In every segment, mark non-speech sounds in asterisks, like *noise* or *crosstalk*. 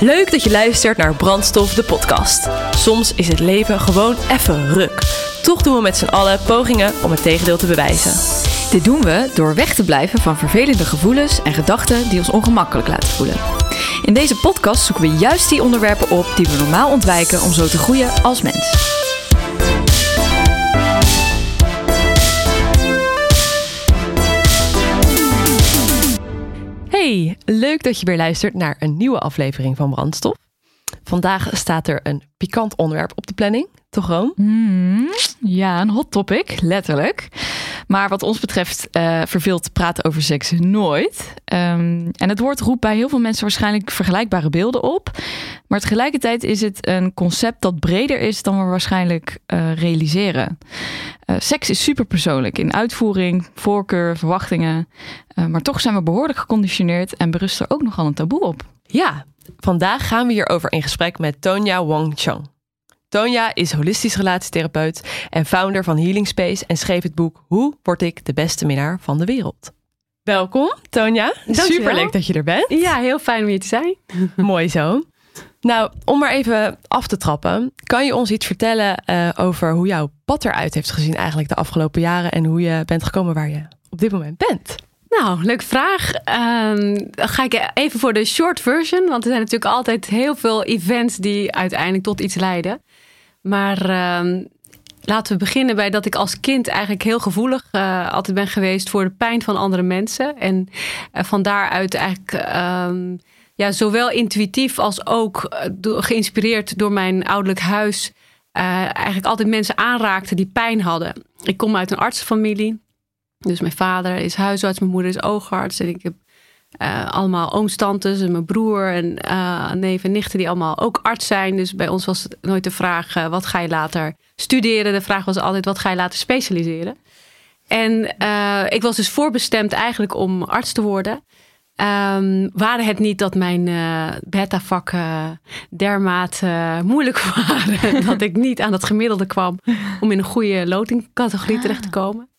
Leuk dat je luistert naar Brandstof, de podcast. Soms is het leven gewoon even ruk. Toch doen we met z'n allen pogingen om het tegendeel te bewijzen. Dit doen we door weg te blijven van vervelende gevoelens en gedachten die ons ongemakkelijk laten voelen. In deze podcast zoeken we juist die onderwerpen op die we normaal ontwijken om zo te groeien als mens. Hey, leuk dat je weer luistert naar een nieuwe aflevering van Brandstof. Vandaag staat er een pikant onderwerp op de planning, toch Room? Hmm, ja, een hot topic, letterlijk. Maar wat ons betreft uh, verveelt praten over seks nooit. Um, en het woord roept bij heel veel mensen waarschijnlijk vergelijkbare beelden op. Maar tegelijkertijd is het een concept dat breder is dan we waarschijnlijk uh, realiseren. Uh, seks is super persoonlijk in uitvoering, voorkeur, verwachtingen. maar toch zijn we behoorlijk geconditioneerd en berust er ook nogal een taboe op. Ja, vandaag gaan we hierover in gesprek met Tonya Wong Chang. Tonya is holistisch relatietherapeut en founder van Healing Space en schreef het boek Hoe word ik de beste minnaar van de wereld? Welkom, Tonya. Super leuk dat je er bent. Ja, heel fijn om hier te zijn. *laughs* Mooi zo. Nou, om maar even af te trappen, kan je ons iets vertellen uh, over hoe jouw pad eruit heeft gezien eigenlijk de afgelopen jaren en hoe je bent gekomen waar je op dit moment bent? Nou, leuke vraag. Dan ga ik even voor de short version, want er zijn natuurlijk altijd heel veel events die uiteindelijk tot iets leiden. Maar um, laten we beginnen bij dat ik als kind eigenlijk heel gevoelig uh, altijd ben geweest voor de pijn van andere mensen. En uh, van daaruit eigenlijk um, ja, zowel intuïtief als ook uh, geïnspireerd door mijn ouderlijk huis. eigenlijk altijd mensen aanraakte die pijn hadden. Ik kom uit een artsenfamilie. Dus mijn vader is huisarts, mijn moeder is oogarts. En ik heb uh, allemaal ooms, tantes en mijn broer en uh, neven en nichten die allemaal ook arts zijn. Dus bij ons was het nooit de vraag, uh, wat ga je later studeren? De vraag was altijd, wat ga je later specialiseren? En ik was dus voorbestemd eigenlijk om arts te worden. Um, waren het niet dat mijn beta-vakken dermate moeilijk *laughs* waren... dat ik niet aan dat gemiddelde kwam om in een goede lotingcategorie ah. terecht te komen.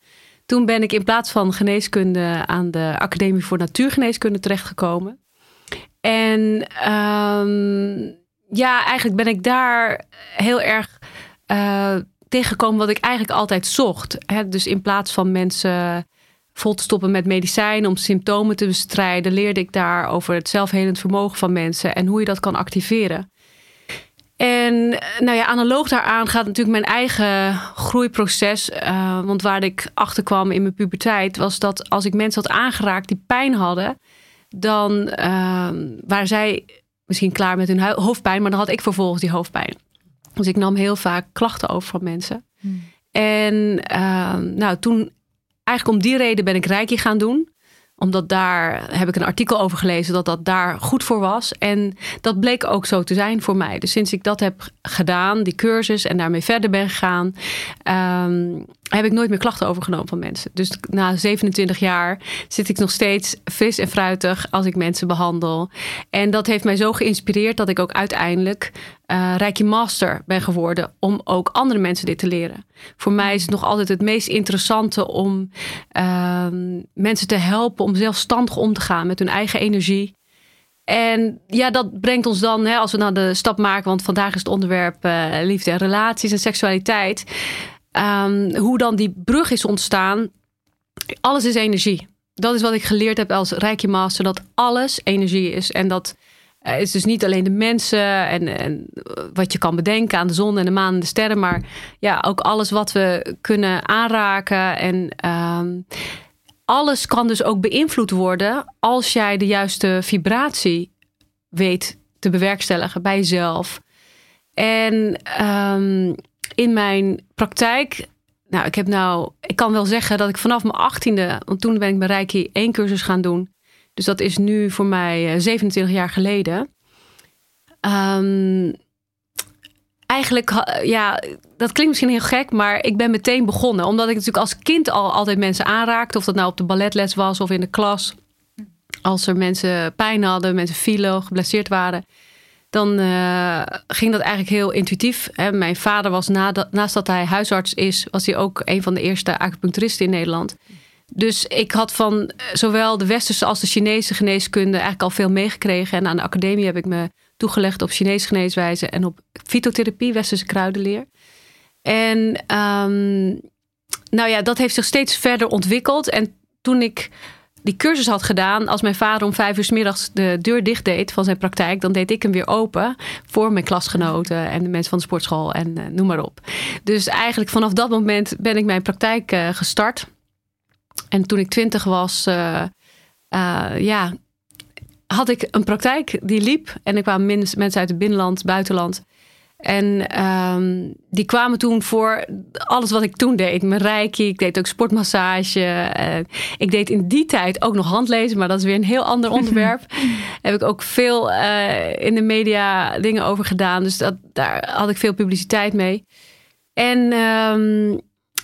Toen ben ik in plaats van geneeskunde aan de Academie voor Natuurgeneeskunde terechtgekomen. En um, ja, eigenlijk ben ik daar heel erg uh, tegengekomen wat ik eigenlijk altijd zocht. Dus in plaats van mensen vol te stoppen met medicijnen om symptomen te bestrijden, leerde ik daar over het zelfhelend vermogen van mensen en hoe je dat kan activeren. En nou ja, analoog daaraan gaat natuurlijk mijn eigen groeiproces. Uh, want waar ik achter kwam in mijn puberteit, was dat als ik mensen had aangeraakt die pijn hadden, dan uh, waren zij misschien klaar met hun hoofdpijn, maar dan had ik vervolgens die hoofdpijn. Dus ik nam heel vaak klachten over van mensen. Hmm. En uh, nou, toen, eigenlijk om die reden ben ik Reiki gaan doen omdat daar heb ik een artikel over gelezen dat dat daar goed voor was. En dat bleek ook zo te zijn voor mij. Dus sinds ik dat heb gedaan, die cursus en daarmee verder ben gegaan, um, heb ik nooit meer klachten overgenomen van mensen. Dus na 27 jaar zit ik nog steeds fris en fruitig als ik mensen behandel. En dat heeft mij zo geïnspireerd dat ik ook uiteindelijk uh, Rijkje Master ben geworden om ook andere mensen dit te leren. Voor mij is het nog altijd het meest interessante om uh, mensen te helpen om zelfstandig om te gaan met hun eigen energie. En ja, dat brengt ons dan, hè, als we nou de stap maken, want vandaag is het onderwerp uh, liefde en relaties en seksualiteit. Um, hoe dan die brug is ontstaan. Alles is energie. Dat is wat ik geleerd heb als Rijkje Master, dat alles energie is. En dat uh, is dus niet alleen de mensen en, en, wat je kan bedenken aan de zon en de maan en de sterren, maar ja, ook alles wat we kunnen aanraken. En um, alles kan dus ook beïnvloed worden als jij de juiste vibratie weet te bewerkstelligen bij jezelf. En um, in mijn praktijk, nou, ik heb nou, ik kan wel zeggen dat ik vanaf mijn achttiende, want toen ben ik bij Reiki één cursus gaan doen. Dus dat is nu voor mij 27 eh, jaar geleden. Um, eigenlijk, ja, dat klinkt misschien heel gek, maar ik ben meteen begonnen. Omdat ik natuurlijk als kind al altijd mensen aanraakte. Of dat nou op de balletles was of in de klas. Als er mensen pijn hadden, mensen vielen, geblesseerd waren dan uh, ging dat eigenlijk heel intuïtief. Hè. Mijn vader was, naast dat hij huisarts is, was hij ook een van de eerste acupuncturisten in Nederland. Dus ik had van eh, zowel de westerse als de Chinese geneeskunde eigenlijk al veel meegekregen. En aan de academie heb ik me toegelegd op Chinese geneeswijze en op fytotherapie, westerse kruidenleer. En ehm, nou ja, dat heeft zich steeds verder ontwikkeld. En toen ik die cursus had gedaan, als mijn vader om vijf uur s middags de deur dicht deed van zijn praktijk, dan deed ik hem weer open voor mijn klasgenoten en de mensen van de sportschool en uh, noem maar op. Dus eigenlijk vanaf dat moment ben ik mijn praktijk uh, gestart. En toen ik twintig was, uh, ja, had ik een praktijk die liep. En er kwamen mensen uit het binnenland, buitenland. En um, die kwamen toen voor alles wat ik toen deed. Mijn reiki, ik deed ook sportmassage. Uh, ik deed in die tijd ook nog handlezen, maar dat is weer een heel ander *laughs* onderwerp. Heb ik ook veel uh, in de media dingen over gedaan. Dus dat, daar had ik veel publiciteit mee. En um,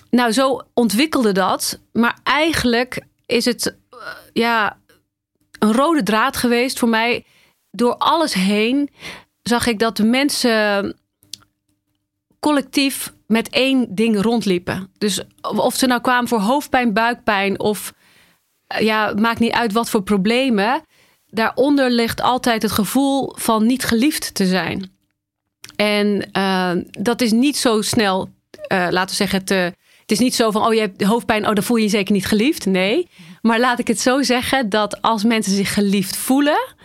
nou, zo ontwikkelde dat. Maar eigenlijk is het uh, ja, een rode draad geweest voor mij. Door alles heen zag ik dat de mensen collectief met één ding rondliepen. Dus of ze nou kwamen voor hoofdpijn, buikpijn of ja, maakt niet uit wat voor problemen. Daaronder ligt altijd het gevoel van niet geliefd te zijn. En uh, dat is niet zo snel, uh, laten we zeggen, te, het is niet zo van, oh je hebt hoofdpijn, oh dan voel je je zeker niet geliefd. Nee, maar laat ik het zo zeggen dat als mensen zich geliefd voelen,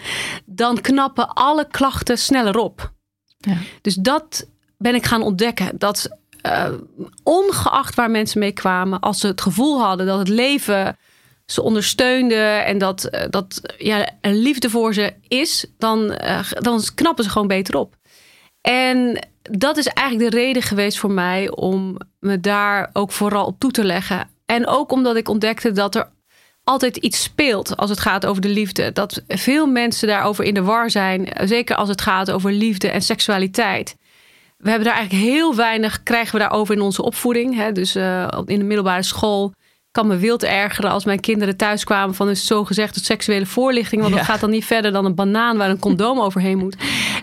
dan knappen alle klachten sneller op. Ja. Dus dat ben ik gaan ontdekken dat uh, ongeacht waar mensen mee kwamen, als ze het gevoel hadden dat het leven ze ondersteunde en dat, uh, dat ja, een liefde voor ze is, dan, uh, dan knappen ze gewoon beter op. En dat is eigenlijk de reden geweest voor mij om me daar ook vooral op toe te leggen. En ook omdat ik ontdekte dat er altijd iets speelt als het gaat over de liefde. Dat veel mensen daarover in de war zijn. Zeker als het gaat over liefde en seksualiteit we hebben daar eigenlijk heel weinig, krijgen we daarover in onze opvoeding. Hè? Dus uh, in de middelbare school kan me wild ergeren als mijn kinderen thuis kwamen van een zogezegde seksuele voorlichting. Want ja. dat gaat dan niet verder dan een banaan waar een condoom *laughs* overheen moet.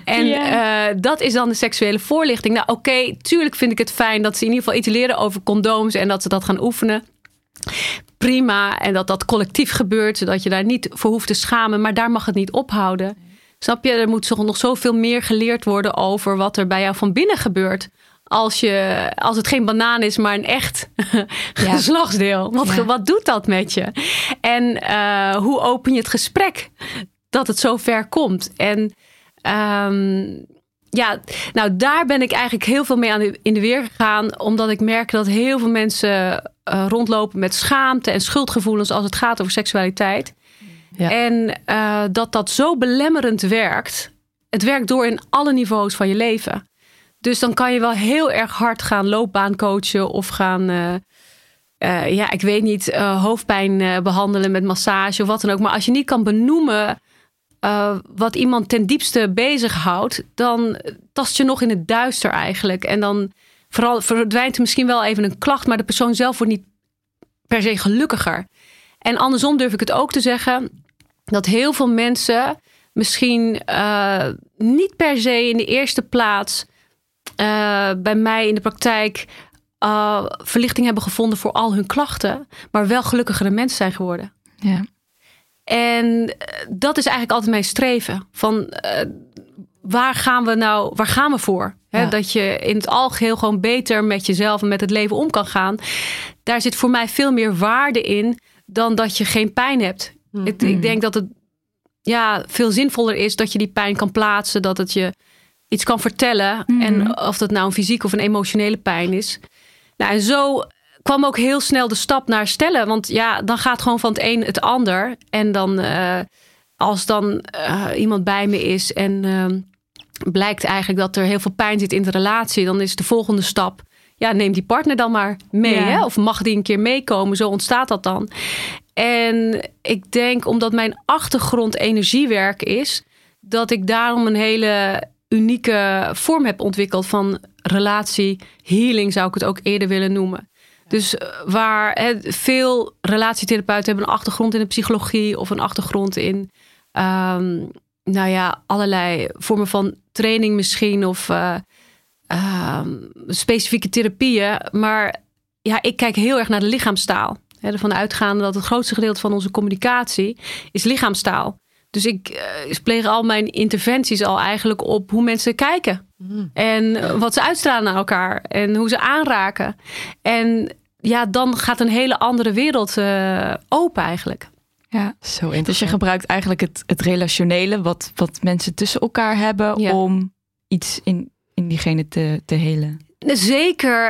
En ja. uh, dat is dan de seksuele voorlichting. Nou oké, okay, tuurlijk vind ik het fijn dat ze in ieder geval iets leren over condooms en dat ze dat gaan oefenen. Prima, en dat dat collectief gebeurt, zodat je daar niet voor hoeft te schamen. Maar daar mag het niet ophouden. Snap je? Er moet nog zoveel meer geleerd worden over wat er bij jou van binnen gebeurt. Als, je, als het geen banaan is, maar een echt *laughs* ja. geslachtsdeel. Wat, ja. wat doet dat met je? En uh, hoe open je het gesprek dat het zo ver komt? En um, ja, nou daar ben ik eigenlijk heel veel mee aan de, in de weer gegaan. Omdat ik merk dat heel veel mensen uh, rondlopen met schaamte en schuldgevoelens als het gaat over seksualiteit. En uh, dat dat zo belemmerend werkt. Het werkt door in alle niveaus van je leven. Dus dan kan je wel heel erg hard gaan loopbaan coachen of gaan, uh, uh, ja, ik weet niet, hoofdpijn behandelen met massage of wat dan ook. Maar als je niet kan benoemen wat iemand ten diepste bezighoudt, dan tast je nog in het duister eigenlijk. En dan vooral verdwijnt er misschien wel even een klacht, maar de persoon zelf wordt niet per se gelukkiger. En andersom durf ik het ook te zeggen dat heel veel mensen misschien uh, niet per se in de eerste plaats uh, bij mij in de praktijk uh, verlichting hebben gevonden voor al hun klachten, maar wel gelukkigere mensen zijn geworden. Ja. En dat is eigenlijk altijd mijn streven. Van waar gaan we nou, waar gaan we voor? Ja. dat je in het algeheel gewoon beter met jezelf en met het leven om kan gaan. Daar zit voor mij veel meer waarde in dan dat je geen pijn hebt. Mm. Ik, ik, denk dat het ja, veel zinvoller is dat je die pijn kan plaatsen, dat het je iets kan vertellen. Mm. En of dat nou een fysiek of een emotionele pijn is. Nou, en zo kwam ook heel snel de stap naar stellen. Want ja, dan gaat gewoon van het een het ander. En dan, uh, als dan uh, iemand bij me is en uh, blijkt eigenlijk dat er heel veel pijn zit in de relatie, dan is de volgende stap ja, neem die partner dan maar mee. Ja. Hè? Of mag die een keer meekomen? Zo ontstaat dat dan. En ik denk, omdat mijn achtergrond energiewerk is, dat ik daarom een hele unieke vorm heb ontwikkeld van relatie healing, zou ik het ook eerder willen noemen. Dus eh, waar veel relatietherapeuten hebben een achtergrond in de psychologie of een achtergrond in, um, nou ja, allerlei vormen van training misschien of uh, uh, specifieke therapieën. Maar ja, ik kijk heel erg naar de lichaamstaal. Ervan uitgaande dat het grootste gedeelte van onze communicatie is lichaamstaal. Dus ik uh, pleeg al mijn interventies al eigenlijk op hoe mensen kijken. Mm. En wat ze uitstralen naar elkaar. En hoe ze aanraken. En ja, dan gaat een hele andere wereld uh, open eigenlijk. Ja, zo Dus je gebruikt eigenlijk het, het relationele wat, wat mensen tussen elkaar hebben om iets in, in diegene te, te helen. Zeker.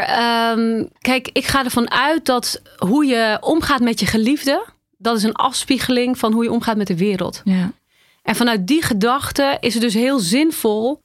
Um, kijk, ik ga ervan uit dat hoe je omgaat met je geliefde, dat is een afspiegeling van hoe je omgaat met de wereld. Ja. En vanuit die gedachte is het dus heel zinvol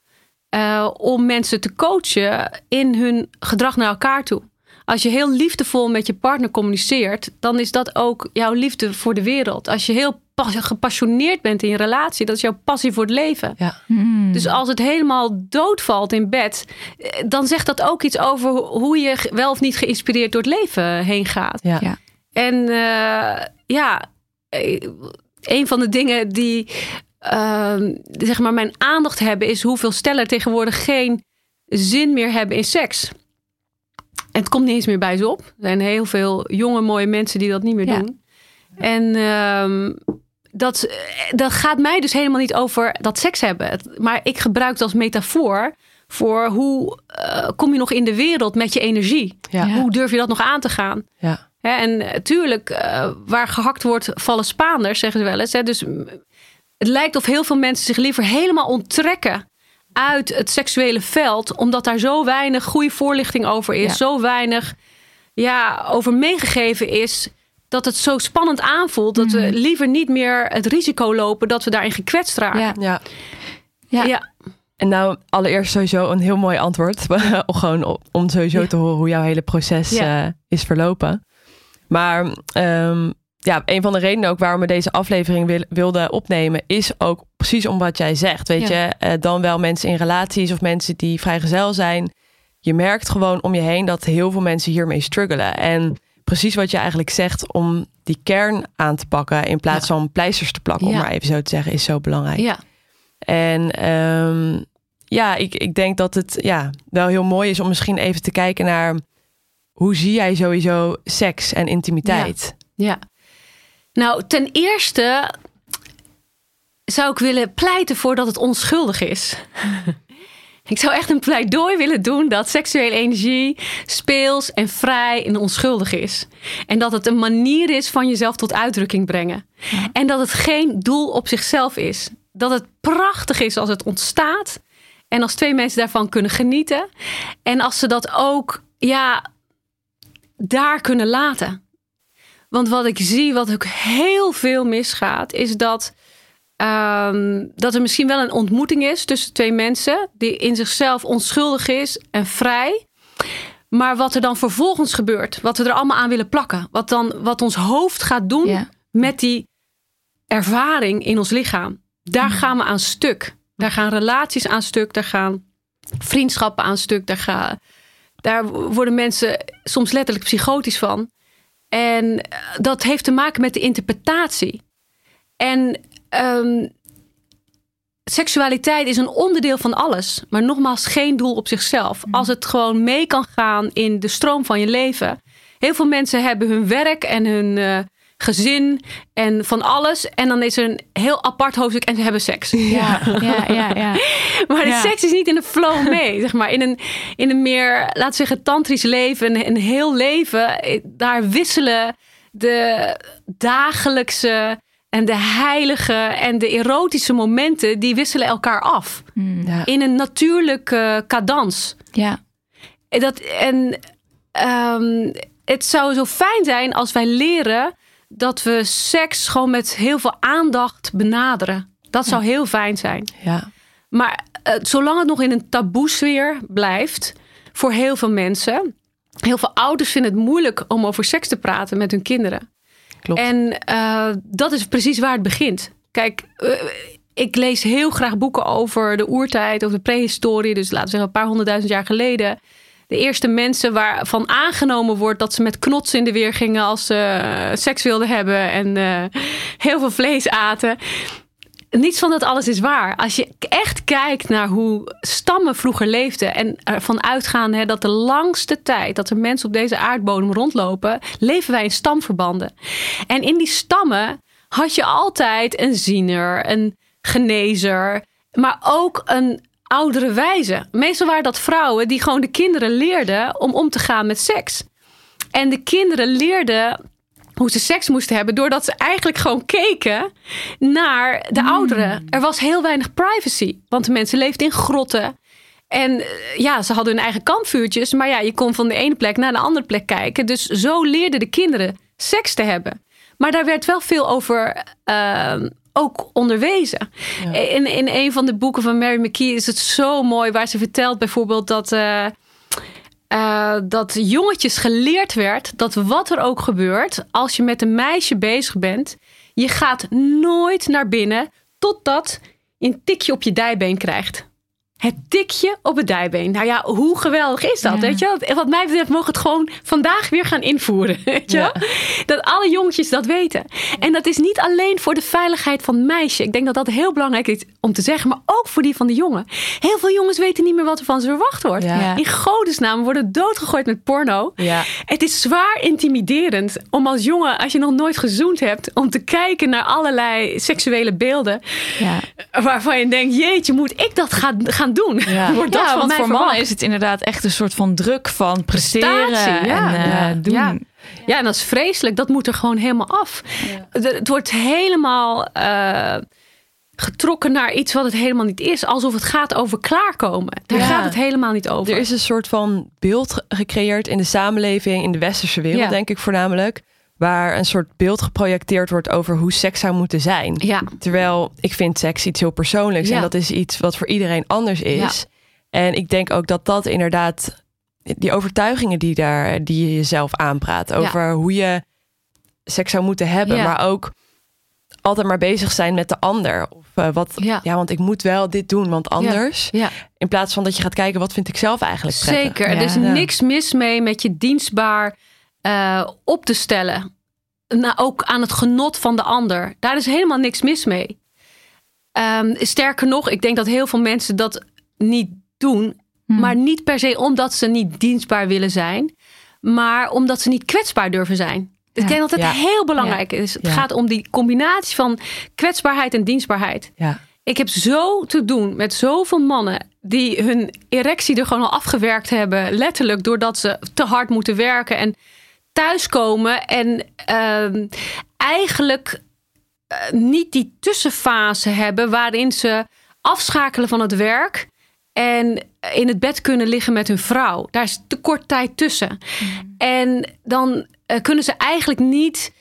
uh, om mensen te coachen in hun gedrag naar elkaar toe. Als je heel liefdevol met je partner communiceert, dan is dat ook jouw liefde voor de wereld. Als je heel gepassioneerd bent in je relatie, dat is jouw passie voor het leven. Ja. Hmm. Dus als het helemaal doodvalt in bed, eh, dan zegt dat ook iets over hoe je wel of niet geïnspireerd door het leven heen gaat. Ja. ja. En uh, ja, eh, een van de dingen die uh, zeg maar mijn aandacht hebben, is hoeveel stellen tegenwoordig geen zin meer hebben in seks. En het komt niet eens meer bij ze op. Er zijn heel veel jonge, mooie mensen die dat niet meer doen. En uh, dat, dat gaat mij dus helemaal niet over dat seks hebben. Maar ik gebruik het als metafoor voor hoe uh, kom je nog in de wereld met je energie? Ja. Hoe durf je dat nog aan te gaan? Ja. en natuurlijk, uh, waar gehakt wordt, vallen Spaanders, zeggen ze wel eens. Hè? Dus het lijkt of heel veel mensen zich liever helemaal onttrekken uit het seksuele veld, omdat daar zo weinig goede voorlichting over is, zo weinig ja, over meegegeven is, dat het zo spannend aanvoelt dat we mhm. liever niet meer het risico lopen dat we daarin gekwetst raken. Ja. ja. ja. ja. En nou, allereerst sowieso een heel mooi antwoord. *laughs* Gewoon om sowieso te horen hoe jouw hele proces uh, is verlopen. Maar um, ja, een van de redenen ook waarom we deze aflevering wil, wilden opnemen, is ook precies om wat jij zegt. Weet je, uh, dan wel mensen in relaties of mensen die vrijgezel zijn. Je merkt gewoon om je heen dat heel veel mensen hiermee struggelen. En precies wat je eigenlijk zegt, om die kern aan te pakken in plaats van pleisters te plakken, om maar even zo te zeggen, is zo belangrijk. Ja. En um, ja, ik, ik denk dat het ja, wel heel mooi is om misschien even te kijken naar hoe zie jij sowieso seks en intimiteit? Ja. ja. Nou, ten eerste zou ik willen pleiten voor dat het onschuldig is. *laughs* ik zou echt een pleidooi willen doen dat seksuele energie speels en vrij en onschuldig is. En dat het een manier is van jezelf tot uitdrukking brengen. En dat het geen doel op zichzelf is. Dat het prachtig is als het ontstaat. En als twee mensen daarvan kunnen genieten. En als ze dat ook, ja, daar kunnen laten. Want wat ik zie, wat ook heel veel misgaat, is dat, um, dat er misschien wel een ontmoeting is tussen twee mensen die in zichzelf onschuldig is en vrij. Maar wat er dan vervolgens gebeurt, wat we er allemaal aan willen plakken, wat, dan, wat ons hoofd gaat doen met die ervaring in ons lichaam, daar gaan we aan stuk. Daar gaan relaties aan stuk, daar gaan vriendschappen aan stuk, daar, gaan, daar worden mensen soms letterlijk psychotisch van. En dat heeft te maken met de interpretatie. En um, seksualiteit is een onderdeel van alles, maar nogmaals geen doel op zichzelf. Mhm. Als het gewoon mee kan gaan in de stroom van je leven. Heel veel mensen hebben hun werk en hun uh, gezin en van alles. En dan is er een heel apart hoofdstuk en ze hebben seks. Ja, ja, ja. ja. *laughs* maar de seks is niet in de flow mee. zeg maar. in, een, in een meer, laten we zeggen, tantrisch leven, een, een heel leven. Eh, daar wisselen de dagelijkse en de heilige en de erotische momenten, die wisselen elkaar af. Hmm. Ja. In een natuurlijke cadans. Ja. Dat, en um, het zou zo fijn zijn als wij leren dat we seks gewoon met heel veel aandacht benaderen. Dat zou heel fijn zijn. Ja. Maar uh, zolang het nog in een taboesfeer blijft voor heel veel mensen. Heel veel ouders vinden het moeilijk om over seks te praten met hun kinderen. En uh, dat is precies waar het begint. Kijk, uh, ik lees heel graag boeken over de oertijd, over de prehistorie. Dus laten we zeggen een paar honderdduizend jaar geleden de eerste mensen waarvan aangenomen wordt dat ze met knots in de weer gingen als ze uh, seks wilden hebben en heel veel vlees aten. Niets van dat alles is waar. Als je echt kijkt naar hoe stammen vroeger leefden en ervan uitgaan hè, dat de langste tijd dat er mensen op deze aardbodem rondlopen, leven wij in stamverbanden. En in die stammen had je altijd een ziener, een genezer, maar ook een oudere wijze. Meestal waren dat vrouwen die gewoon de kinderen leerden om om te gaan met seks. En de kinderen leerden hoe ze seks moesten hebben, doordat ze eigenlijk gewoon keken naar de ouderen. Er was heel weinig privacy, want de mensen leefden in grotten. En eh, ja, ze hadden hun eigen kampvuurtjes, maar ja, je kon van de ene plek naar de andere plek kijken. Dus zo leerden de kinderen seks te hebben. Maar daar werd wel veel over uh, ook onderwezen. In, in een van de boeken van Mary McKee is het zo mooi, waar ze vertelt bijvoorbeeld dat. Uh, uh, dat jongetjes geleerd werd dat wat er ook gebeurt, als je met een meisje bezig bent, je gaat nooit naar binnen totdat een tikje op je dijbeen krijgt. Het tikje op het dijbeen. Nou ja, hoe geweldig is dat? Weet je? Wat mij betreft mogen het gewoon vandaag weer gaan invoeren. *laughs* Weet je? Dat alle jongetjes dat weten. En dat is niet alleen voor de veiligheid van meisje. Ik denk dat dat heel belangrijk is om te zeggen. Maar ook voor die van de jongen. Heel veel jongens weten niet meer wat er van ze verwacht wordt. In godesnaam worden doodgegooid met porno. Het is zwaar intimiderend om als jongen, als je nog nooit gezoend hebt, om te kijken naar allerlei seksuele beelden. Waarvan je denkt, jeetje, moet ik dat gaan, gaan doen. Ja, *laughs* Wordt dat ja want voor mannen is het inderdaad echt een soort van druk van presteren ja, en uh, doen. Ja. ja. en dat is vreselijk. Dat moet er gewoon helemaal af. Het wordt helemaal uh, getrokken naar iets wat het helemaal niet is. Alsof het gaat over klaarkomen. Daar gaat het helemaal niet over. Er is een soort van beeld gecreëerd in de samenleving, in de westerse wereld, denk ik voornamelijk waar een soort beeld geprojecteerd wordt over hoe seks zou moeten zijn. Ja. Terwijl ik vind seks iets heel persoonlijks en dat is iets wat voor iedereen anders is. En ik denk ook dat dat inderdaad die overtuigingen die daar die je jezelf aanpraat over hoe je seks zou moeten hebben, maar ook altijd maar bezig zijn met de ander. Of uh, wat, ja. want ik moet wel dit doen, want anders. Ja. In plaats van dat je gaat kijken, wat vind ik zelf eigenlijk prettig. Zeker, er is niks mis mee met je dienstbaar uh, op te stellen. Nou, ook aan het genot van de ander. Daar is helemaal niks mis mee. Um, sterker nog, ik denk dat heel veel mensen dat niet doen. Hmm. Maar niet per se omdat ze niet dienstbaar willen zijn. Maar omdat ze niet kwetsbaar durven zijn. Ik denk dat het heel belangrijk is. Het gaat om die combinatie van kwetsbaarheid en dienstbaarheid. Ik heb zo te doen met zoveel mannen die hun erectie er gewoon al afgewerkt hebben. Letterlijk doordat ze te hard moeten werken. En thuiskomen en uh, eigenlijk uh, niet die tussenfase hebben waarin ze afschakelen van het werk en in het bed kunnen liggen met hun vrouw. Daar is te kort tijd tussen. Mm. En dan uh, kunnen ze eigenlijk niet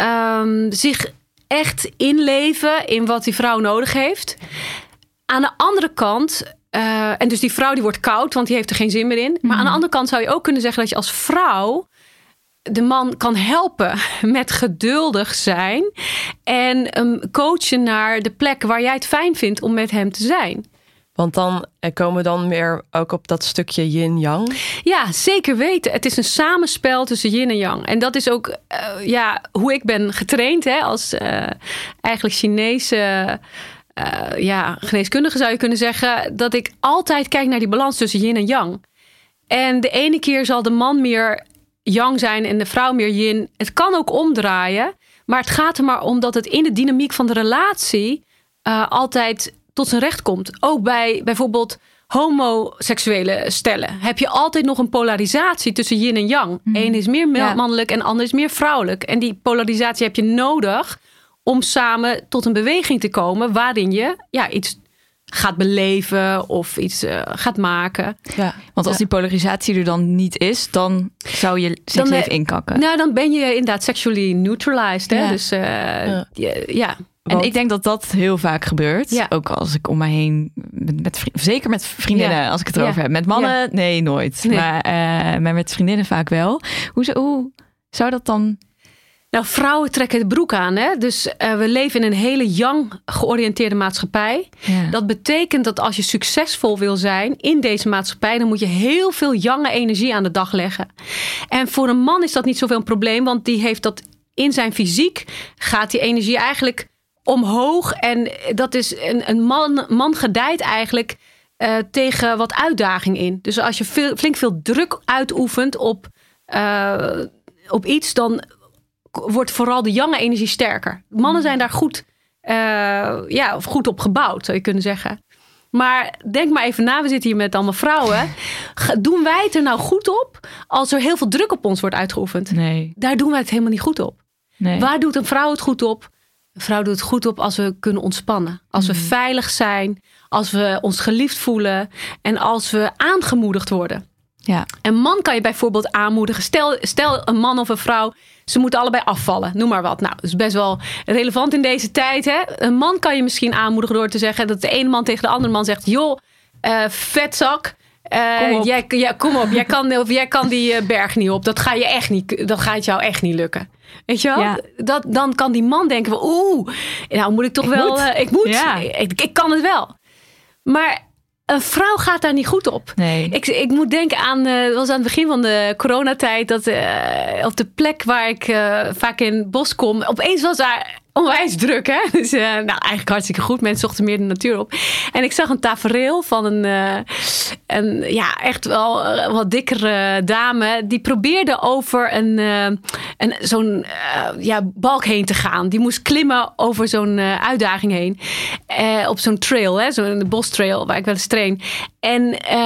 um, zich echt inleven in wat die vrouw nodig heeft. Aan de andere kant uh, en dus die vrouw die wordt koud, want die heeft er geen zin meer in. Maar aan de mm. andere kant zou je ook kunnen zeggen dat je als vrouw de man kan helpen met geduldig zijn en hem coachen naar de plek waar jij het fijn vindt om met hem te zijn. Want dan eh, komen we dan weer ook op dat stukje yin-yang. Ja, zeker weten. Het is een samenspel tussen yin en yang. En dat is ook uh, ja, hoe ik ben getraind hè, als uh, eigenlijk Chinese uh, ja, geneeskundige zou je kunnen zeggen. Dat ik altijd kijk naar die balans tussen yin en yang. En de ene keer zal de man meer yang zijn en de vrouw meer yin. Het kan ook omdraaien. Maar het gaat er maar om dat het in de dynamiek van de relatie uh, altijd tot zijn recht komt. Ook bij bijvoorbeeld homoseksuele stellen heb je altijd nog een polarisatie tussen yin en yang. Mm. Eén is meer mannelijk en ander is meer vrouwelijk. En die polarisatie heb je nodig om samen tot een beweging te komen waarin je ja, iets gaat beleven of iets uh, gaat maken. Ja, want als die polarisatie er dan niet is, dan zou je seksleven eh, inkakken. Nou, dan ben je inderdaad sexually neutralized. Hè? Dus uh, ja. ja. En ik denk dat dat heel vaak gebeurt. Ja. Ook als ik om mij heen, met, met zeker met vriendinnen, als ik het erover heb. Met mannen, nee, nooit. Nee. Maar, uh, maar met vriendinnen vaak wel. Hoe, hoe zou dat dan nou, vrouwen trekken de broek aan. Hè? Dus uh, we leven in een hele young georiënteerde maatschappij. Ja. Dat betekent dat als je succesvol wil zijn in deze maatschappij, dan moet je heel veel jonge energie aan de dag leggen. En voor een man is dat niet zoveel een probleem, want die heeft dat in zijn fysiek, gaat die energie eigenlijk omhoog. En dat is een, een man, man gedijt eigenlijk eh, tegen wat uitdaging in. Dus als je veel, flink veel druk uitoefent op, eh, op iets, dan wordt vooral de jonge energie sterker. Mannen zijn daar goed, eh, ja, goed op gebouwd, zou je kunnen zeggen. Maar denk maar even na, we zitten hier met allemaal vrouwen. *laughs* Doen wij het er nou goed op als er heel veel druk op ons wordt uitgeoefend? Nee. Daar doen wij het helemaal niet goed op. nee. Waar doet een vrouw het goed op? Een vrouw doet het goed op als we kunnen ontspannen. Als we veilig zijn. Als we ons geliefd voelen. En als we aangemoedigd worden. Ja. Een man kan je bijvoorbeeld aanmoedigen. Stel, stel een man of een vrouw, ze moeten allebei afvallen. Noem maar wat. Nou, dat is best wel relevant in deze tijd. Hè? Een man kan je misschien aanmoedigen door te zeggen dat de ene man tegen de andere man zegt: joh, eh, vetzak. eh, Kom op. Jij, ja, kom op, jij kan, of jij kan die eh, berg niet op. Dat, ga je echt niet, dat gaat jou echt niet lukken. Weet je wel? Ja. Dat, dan kan die man denken: oeh, nou moet ik toch Ik wel. moet. ik moet. Ja. Ik, ik kan het wel. Maar een vrouw gaat daar niet goed op. Nee. Ik, ik moet denken aan, eh, het was aan het begin van de coronatijd, dat eh, op de plek waar ik eh, vaak in het bos kom, opeens was daar onwijs druk. Hè? *laughs* Dus eh, nou, eigenlijk hartstikke goed. Mensen zochten meer de natuur op. En ik zag een tafereel van een, eh, een ja, echt wel eh, wat dikkere dame. Die probeerde over een, een, zo'n ja, balk heen te gaan. Die moest klimmen over zo'n uitdaging heen. Op zo'n trail, hè? zo'n bostrail waar ik wel eens train. En eh,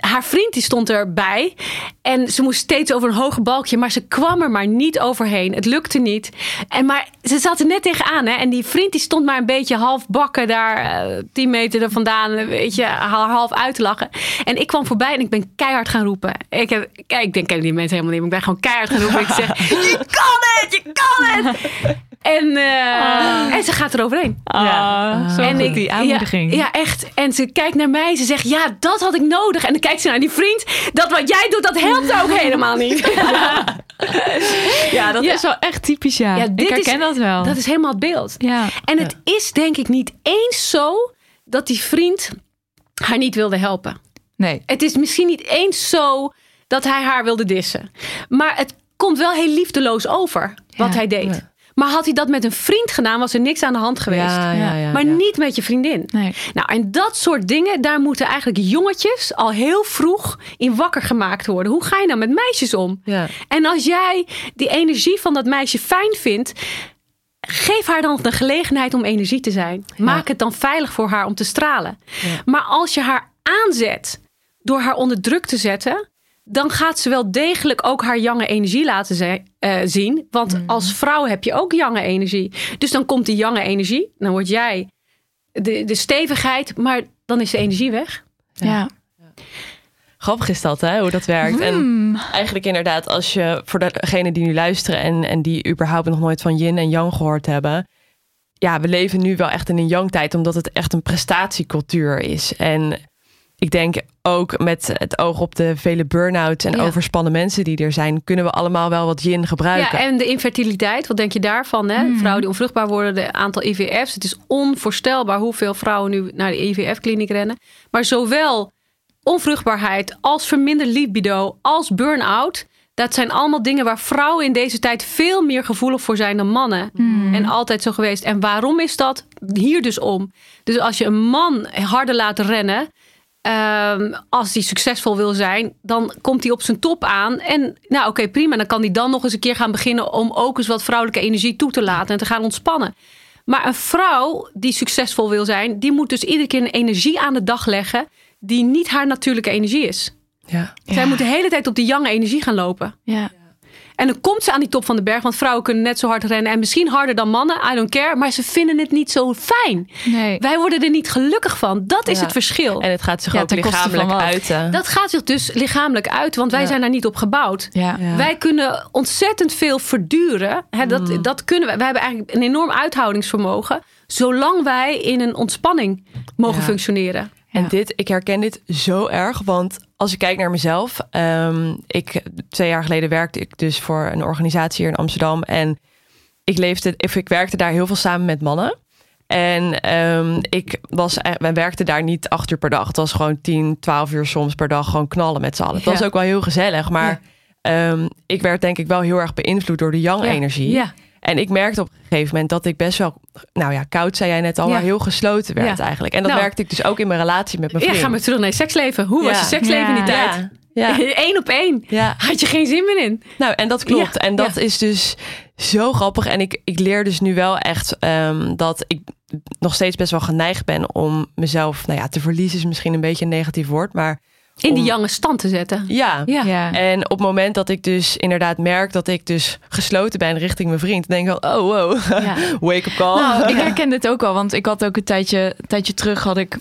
haar vriend die stond erbij. En ze moest steeds over een hoger balkje. Maar ze kwam er maar niet overheen. Het lukte niet. En maar ze zat er net tegenaan. Hè? En die vriend die stond maar een beetje half bakken daar. eh, tien meter er vandaan. Een beetje haar half uit te lachen. En ik kwam voorbij en ik ben keihard gaan roepen. Ik, heb, kijk, ik denk, kennen die mensen helemaal niet. Maar ik ben gewoon keihard gaan roepen. Ik zeg, *laughs* je kan het, je kan het. En, eh, en ze gaat er overheen. Ah, Ja. zo En goed, ik- die aanmoediging. Ja, ja, echt. En ze kijkt naar mij. Ze zegt, ja, dat had ik nodig. En dan kijkt ze naar die vriend. Dat wat jij doet, dat helpt ook helemaal niet. *laughs* Ja, dat is wel echt typisch, ja. Ik herken is- dat wel. Dat is helemaal het beeld. ja. En het is denk ik niet eens zo dat die vriend haar niet wilde helpen. Nee. Het is misschien niet eens zo dat hij haar wilde dissen. Maar het komt wel heel liefdeloos over wat Ja, hij deed. ja. Maar had hij dat met een vriend gedaan, was er niks aan de hand geweest. Ja, ja, ja, maar niet met je vriendin. Nee. Nou, en dat soort dingen, daar moeten eigenlijk jongetjes al heel vroeg in wakker gemaakt worden. Hoe ga je nou met meisjes om? Ja. En als jij die energie van dat meisje fijn vindt, geef haar dan de gelegenheid om energie te zijn. Maak het dan veilig voor haar om te stralen. Maar als je haar aanzet door haar onder druk te zetten, dan gaat ze wel degelijk ook haar jonge energie laten eh, zien. Want Mhm. als vrouw heb je ook jonge energie. Dus dan komt die jonge energie, dan word jij de, de stevigheid, maar dan is de energie weg. Ja. Grappig is dat, hè, hoe dat werkt. En Hmm. eigenlijk inderdaad, als je voor degenen die nu luisteren en, en die überhaupt nog nooit van yin en yang gehoord hebben. Ja, we leven nu wel echt in een yang-tijd, omdat het echt een prestatiecultuur is. En ik denk ook met het oog op de vele burn-outs en Ja. overspannen mensen die er zijn, kunnen we allemaal wel wat yin gebruiken. Ja, en de infertiliteit, wat denk je daarvan? Hè? Hmm. Vrouwen die onvruchtbaar worden, de aantal IVF's. Het is onvoorstelbaar hoeveel vrouwen nu naar de IVF-kliniek rennen. Maar zowel onvruchtbaarheid als verminderd libido als burn-out. Dat zijn allemaal dingen waar vrouwen in deze tijd veel meer gevoelig voor zijn dan mannen. En altijd zo geweest. En waarom is dat? Hier dus om. Dus als je een man harder laat rennen, Ehm, als hij succesvol wil zijn, dan komt hij op zijn top aan. En nou oké, prima. Dan kan hij dan nog eens een keer gaan beginnen om ook eens wat vrouwelijke energie toe te laten en te gaan ontspannen. Maar een vrouw die succesvol wil zijn, die moet dus iedere keer een energie aan de dag leggen die niet haar natuurlijke energie is. Ja. Zij moet de hele tijd op die jonge energie gaan lopen. Ja. En dan komt ze aan die top van de berg, want vrouwen kunnen net zo hard rennen en misschien harder dan mannen. I don't care, maar ze vinden het niet zo fijn. Nee. Wij worden er niet gelukkig van. Dat is Ja. het verschil. En het gaat zich Ja, ook lichamelijk uiten. Dat gaat zich dus lichamelijk uit, want wij Ja. zijn daar niet op gebouwd. Ja. Ja. Wij kunnen ontzettend veel verduren. Hè, dat, Mm. dat kunnen we. Wij hebben eigenlijk een enorm uithoudingsvermogen. Zolang wij in een ontspanning mogen Ja. functioneren. En Ja. dit, ik herken dit zo erg, want als ik kijk naar mezelf, ehm, ik twee jaar geleden werkte ik dus voor een organisatie hier in Amsterdam en ik leefde, of ik werkte daar heel veel samen met mannen. En ehm, ik was, eh, wij werkten daar niet acht uur per dag. Het was gewoon 10, 12 uur soms per dag gewoon knallen met z'n allen. Het was ook wel heel gezellig, maar ehm, ik werd denk ik wel heel erg beïnvloed door de young energie. Ja. En ik merkte op een gegeven moment dat ik best wel, nou ja, koud zei jij net al, Ja. maar heel gesloten werd Ja. eigenlijk. En dat Nou. merkte ik dus ook in mijn relatie met mijn Ja, vriend. ga maar terug naar je seksleven. Hoe was Ja. je seksleven in die Ja. tijd? Ja, ja, *laughs* Eén op één. ja. Had je geen zin meer in. Nou, en dat klopt. Ja, En dat is dus zo grappig. En ik, ik leer dus nu wel echt ehm, dat ik nog steeds best wel geneigd ben om mezelf, nou ja, te verliezen is misschien een beetje een negatief woord, maar In die jonge stand te zetten. ja. Ja. Ja. En op het moment dat ik dus inderdaad merk dat ik dus gesloten ben richting mijn vriend, denk ik al, oh wow, Ja. *laughs* wake up call. Nou, ik *laughs* herken dit ook wel, want ik had ook een tijdje, een tijdje terug had ik.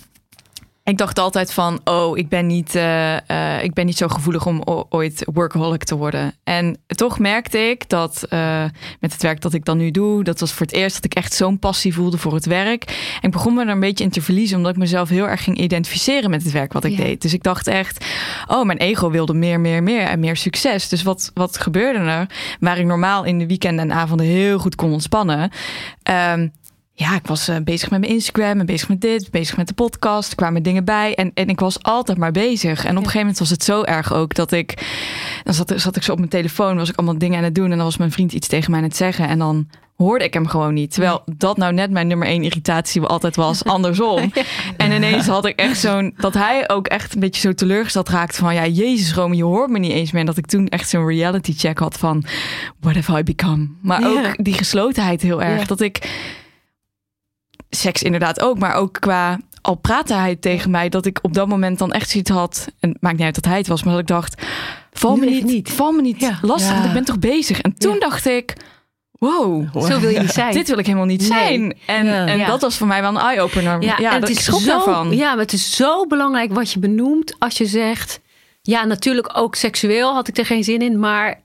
Ik dacht altijd van, oh, ik ben niet, eh, eh, ik ben niet zo gevoelig om ooit workaholic te worden. En toch merkte ik dat eh, met het werk dat ik dan nu doe, dat was voor het eerst dat ik echt zo'n passie voelde voor het werk. En ik begon me er een beetje in te verliezen, omdat ik mezelf heel erg ging identificeren met het werk wat ik Ja. deed. Dus ik dacht echt, oh, mijn ego wilde meer, meer, meer en meer succes. Dus wat, wat gebeurde er? Waar ik normaal in de weekenden en avonden heel goed kon ontspannen. Ehm, ja, ik was eh, bezig met mijn Instagram en bezig met dit, bezig met de podcast. Er kwamen dingen bij en, en ik was altijd maar bezig. En op een gegeven moment was het zo erg ook dat ik... Dan zat, zat ik zo op mijn telefoon, was ik allemaal dingen aan het doen... en dan was mijn vriend iets tegen mij aan het zeggen... en dan hoorde ik hem gewoon niet. Terwijl dat nou net mijn nummer één irritatie altijd was, *laughs* andersom. En ineens had ik echt zo'n... dat hij ook echt een beetje zo teleurgesteld raakte van... ja, jezus Rome, je hoort me niet eens meer. En dat ik toen echt zo'n reality check had van... what have I become? Maar Ja. ook die geslotenheid heel erg. Ja. Dat ik seks inderdaad ook, maar ook qua al praatte hij tegen mij dat ik op dat moment dan echt zoiets had. En het maakt niet uit dat hij het was, maar dat ik dacht: val me niet, niet. val me niet Ja. lastig, Ja. want ik ben toch bezig. En toen Ja. dacht ik: wow. Zo wil je niet zijn. Dit wil ik helemaal niet Nee. zijn. En, dat was voor mij wel een eye-opener. Ja, en dat het ik is zo, daarvan. Ja, maar het is zo belangrijk wat je benoemt als je zegt... Ja, natuurlijk ook seksueel had ik er geen zin in, maar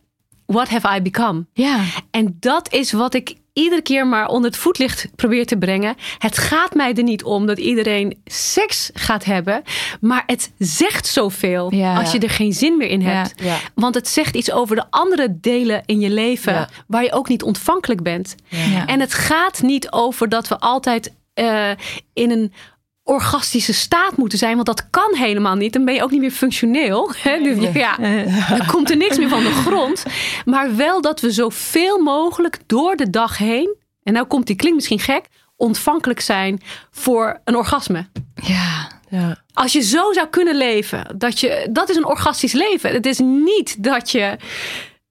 what have I become? Ja. En dat is wat ik iedere keer maar onder het voetlicht probeer te brengen. Het gaat mij er niet om dat iedereen seks gaat hebben, maar het zegt zoveel Ja. als je er geen zin meer in hebt. Ja. Want het zegt iets over de andere delen in je leven waar je ook niet ontvankelijk bent. En het gaat niet over dat we altijd eh, in een orgastische staat moeten zijn, want dat kan helemaal niet. Dan ben je ook niet meer functioneel. Hè? Dus ja, dan komt er niks meer van de grond. Maar wel dat we zoveel mogelijk door de dag heen, en nou komt die klinkt misschien gek, ontvankelijk zijn voor een orgasme. ja. Ja. Als je zo zou kunnen leven, dat, je, dat is een orgastisch leven. Het is niet dat je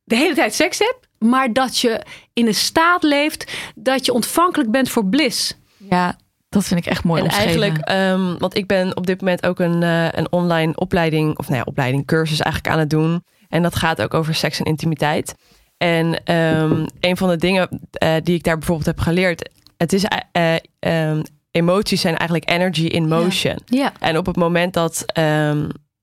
de hele tijd seks hebt, maar dat je in een staat leeft dat je ontvankelijk bent voor bliss. Ja, dat vind ik echt mooi En omschreven. eigenlijk, ehm, want ik ben op dit moment ook een, eh, een online opleiding, of nou ja, opleiding, cursus eigenlijk aan het doen. En dat gaat ook over seks en intimiteit. En ehm, een van de dingen eh, die ik daar bijvoorbeeld heb geleerd, het is eh, eh, ehm, emoties zijn eigenlijk energy in motion. Ja. En op het moment dat,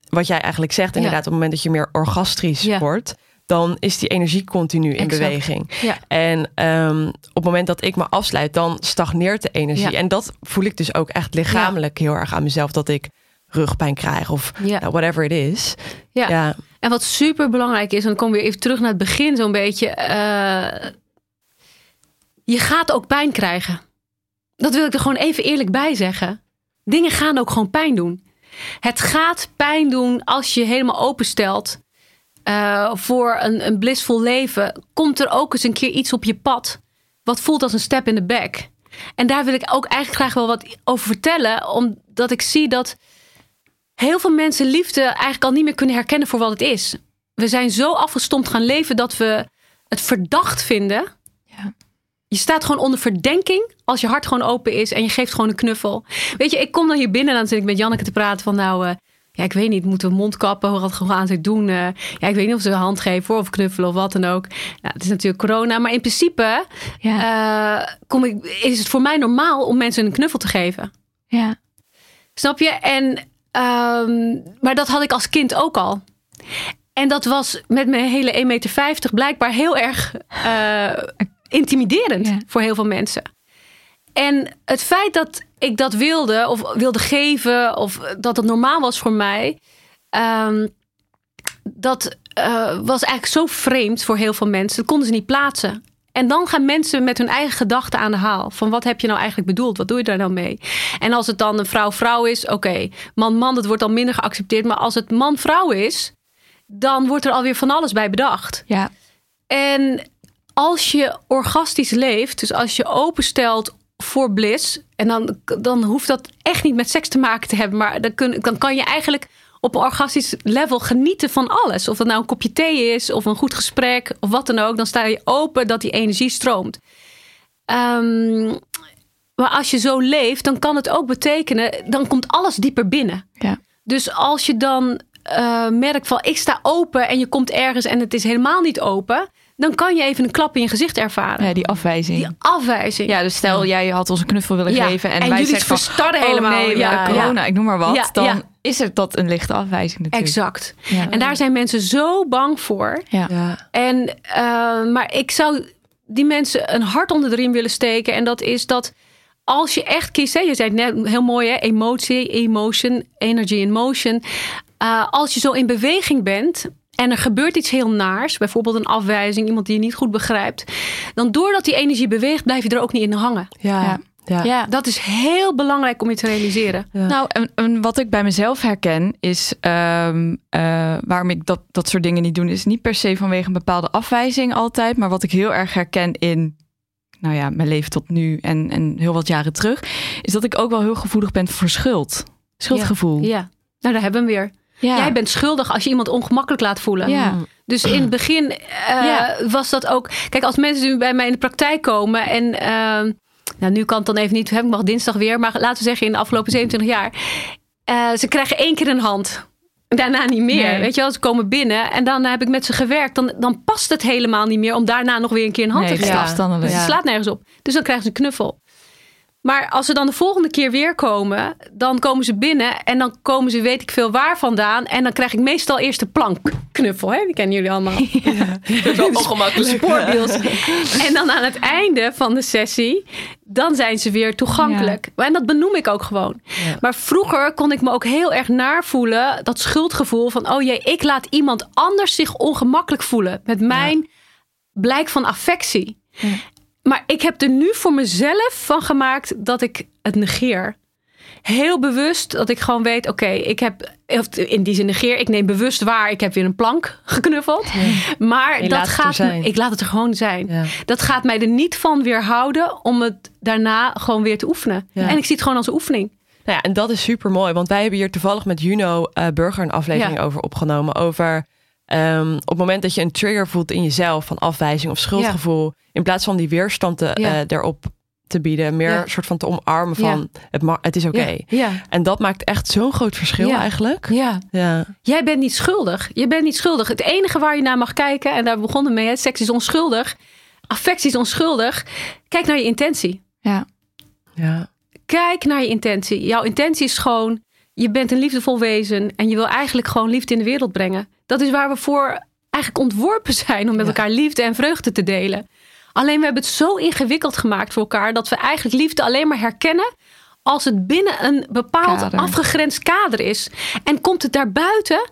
wat jij eigenlijk zegt, inderdaad, op het moment dat je meer orgastrisch Ja. wordt, dan is die energie continu in Exact. beweging. Ja. En ehm, op het moment dat ik me afsluit, dan stagneert de energie. Ja. En dat voel ik dus ook echt lichamelijk heel erg aan mezelf, dat ik rugpijn krijg of nou, whatever it is. Ja. Ja. En wat super belangrijk is, en dan we weer even terug naar het begin zo'n beetje. eh, je gaat ook pijn krijgen. Dat wil ik er gewoon even eerlijk bij zeggen. Dingen gaan ook gewoon pijn doen. Het gaat pijn doen als je helemaal openstelt eh, voor een, een blissvol leven. Komt er ook eens een keer iets op je pad wat voelt als een step in the back. En daar wil ik ook eigenlijk graag wel wat over vertellen, omdat ik zie dat heel veel mensen liefde eigenlijk al niet meer kunnen herkennen voor wat het is. We zijn zo afgestompt gaan leven dat we het verdacht vinden. Ja. Je staat gewoon onder verdenking als je hart gewoon open is en je geeft gewoon een knuffel. Weet je, ik kom dan hier binnen en dan zit ik met Janneke te praten van nou, eh, ja, ik weet niet, moeten we mondkappen, wat gaan ze doen? eh, ja, ik weet niet of ze een hand geven of knuffelen of wat dan ook. Nou, het is natuurlijk corona, maar in principe Ja. eh, kom ik, is het voor mij normaal om mensen een knuffel te geven. ja. Snap je? En, ehm, maar dat had ik als kind ook al. En dat was met mijn hele 1,50 meter blijkbaar heel erg eh, intimiderend Ja. voor heel veel mensen. En het feit dat ik dat wilde, of wilde geven, of dat het normaal was voor mij, ehm, dat eh, was eigenlijk zo vreemd voor heel veel mensen. Dat konden ze niet plaatsen. En dan gaan mensen met hun eigen gedachten aan de haal. Van wat heb je nou eigenlijk bedoeld? Wat doe je daar nou mee? En als het dan een vrouw-vrouw is, oké. Man-man, dat wordt dan minder geaccepteerd. Maar als het man-vrouw is, dan wordt er alweer van alles bij bedacht. ja. En als je orgastisch leeft, dus als je openstelt voor bliss, en dan, dan hoeft dat echt niet met seks te maken te hebben, maar dan, kun, dan kan je eigenlijk op een orgastisch level genieten van alles. Of dat nou een kopje thee is, of een goed gesprek, of wat dan ook. Dan sta je open dat die energie stroomt. Ehm, maar als je zo leeft, dan kan het ook betekenen, dan komt alles dieper binnen. Ja. Dus als je dan uh, merkt van ik sta open en je komt ergens en het is helemaal niet open, dan kan je even een klap in je gezicht ervaren. Ja, die afwijzing. Die afwijzing. Ja, dus stel jij had ons een knuffel willen Ja. geven en, En wij jullie zeggen van, verstarren oh, helemaal. nee, Ja, corona, ik noem maar wat. Ja, dan ja. is er dat een lichte afwijzing natuurlijk. Exact. Ja. En daar zijn mensen zo bang voor. Ja. Ja. En, eh, maar ik zou die mensen een hart onder de riem willen steken. En dat is dat als je echt kiest, hè, je zei het net heel mooi, hè, emotie, emotion, energy in motion. Eh, als je zo in beweging bent en er gebeurt iets heel naars, bijvoorbeeld een afwijzing, iemand die je niet goed begrijpt, dan doordat die energie beweegt, blijf je er ook niet in hangen. Ja. Ja. Ja. Ja, dat is heel belangrijk om je te realiseren. Ja. Nou, en, en wat ik bij mezelf herken is ehm, eh, waarom ik dat, dat soort dingen niet doe, is niet per se vanwege een bepaalde afwijzing altijd, maar wat ik heel erg herken in nou ja, mijn leven tot nu en, en heel wat jaren terug, is dat ik ook wel heel gevoelig ben voor schuld. Schuldgevoel. Ja, nou daar hebben we hem weer. Ja. Jij bent schuldig als je iemand ongemakkelijk laat voelen. Ja. Dus in het begin eh, Ja. was dat ook. Kijk, als mensen nu bij mij in de praktijk komen en. ehm, nou, nu kan het dan even niet. Heb ik mag dinsdag weer. Maar laten we zeggen, in de afgelopen 27 jaar. eh, ze krijgen één keer een hand. Daarna niet meer. Nee. Weet je wel, ze komen binnen en dan heb ik met ze gewerkt. Dan, dan past het helemaal niet meer om daarna nog weer een keer een hand Nee, te het geven. Dus het Ja. slaat nergens op. Dus dan krijgen ze een knuffel. Maar als ze dan de volgende keer weer komen, dan komen ze binnen en dan komen ze weet ik veel waar vandaan. En dan krijg ik meestal eerst de plankknuffel. Hè? Die kennen jullie allemaal. *laughs* Zo ongemakkelijk. Spoorbeeld. *laughs* En dan aan het einde van de sessie, dan zijn ze weer toegankelijk. En dat benoem ik ook gewoon. Ja. Maar vroeger kon ik me ook heel erg naar voelen. Dat schuldgevoel van, oh jee, ik laat iemand anders zich ongemakkelijk voelen. Met mijn blijk van affectie. Maar ik heb er nu voor mezelf van gemaakt dat ik het negeer. Heel bewust dat ik gewoon weet, oké, ik heb, of in die zin negeer, ik neem bewust waar, ik heb weer een plank *laughs* geknuffeld. Maar dat gaat, ik laat het er gewoon zijn. Ja. Dat gaat mij er niet van weerhouden om het daarna gewoon weer te oefenen. Ja. En ik zie het gewoon als een oefening. Nou ja, en dat is super mooi, want wij hebben hier toevallig met Juno eh, Burger een aflevering over opgenomen. Over ehm, op het moment dat je een trigger voelt in jezelf van afwijzing of schuldgevoel, in plaats van die weerstand te, Ja. eh, erop te bieden, meer Ja. soort van te omarmen van het, ma- het is oké. Ja. Ja. En dat maakt echt zo'n groot verschil Ja. eigenlijk. ja. Ja. Jij bent niet schuldig. Je bent niet schuldig. Het enige waar je naar mag kijken, en daar begonnen mee, hè, seks is onschuldig, affectie is onschuldig. Kijk naar je intentie. Ja. Ja. Kijk naar je intentie. Jouw intentie is gewoon, je bent een liefdevol wezen en je wil eigenlijk gewoon liefde in de wereld brengen. Dat is waar we voor eigenlijk ontworpen zijn om met Ja. elkaar liefde en vreugde te delen. Alleen we hebben het zo ingewikkeld gemaakt voor elkaar dat we eigenlijk liefde alleen maar herkennen als het binnen een bepaald Kader. afgegrensd kader is. En komt het daarbuiten,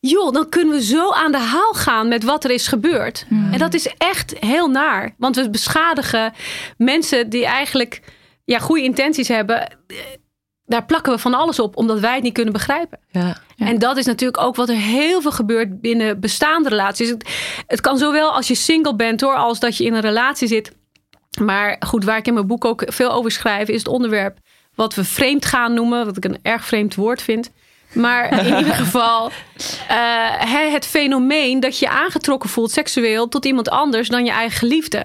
joh, dan kunnen we zo aan de haal gaan met wat er is gebeurd. En dat is echt heel naar. Want we beschadigen mensen die eigenlijk ja, goede intenties hebben. Daar plakken we van alles op, omdat wij het niet kunnen begrijpen. Ja. Ja. En dat is natuurlijk ook wat er heel veel gebeurt binnen bestaande relaties. Het, het kan zowel als je single bent hoor, als dat je in een relatie zit. Maar goed, waar ik in mijn boek ook veel over schrijf, is het onderwerp wat we vreemd gaan noemen. Wat ik een erg vreemd woord vind. Maar in *laughs* ieder geval eh, het fenomeen dat je je aangetrokken voelt seksueel tot iemand anders dan je eigen geliefde.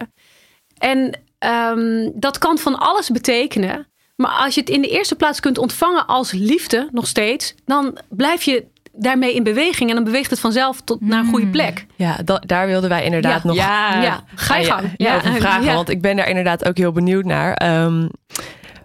En ehm, dat kan van alles betekenen. Maar als je het in de eerste plaats kunt ontvangen als liefde, nog steeds, dan blijf je daarmee in beweging en dan beweegt het vanzelf tot naar een goede plek. Ja, da- daar wilden wij inderdaad Ja. nog Ja. ja, ga je gang. je over vragen. ja. Want ik ben daar inderdaad ook heel benieuwd naar. Ehm,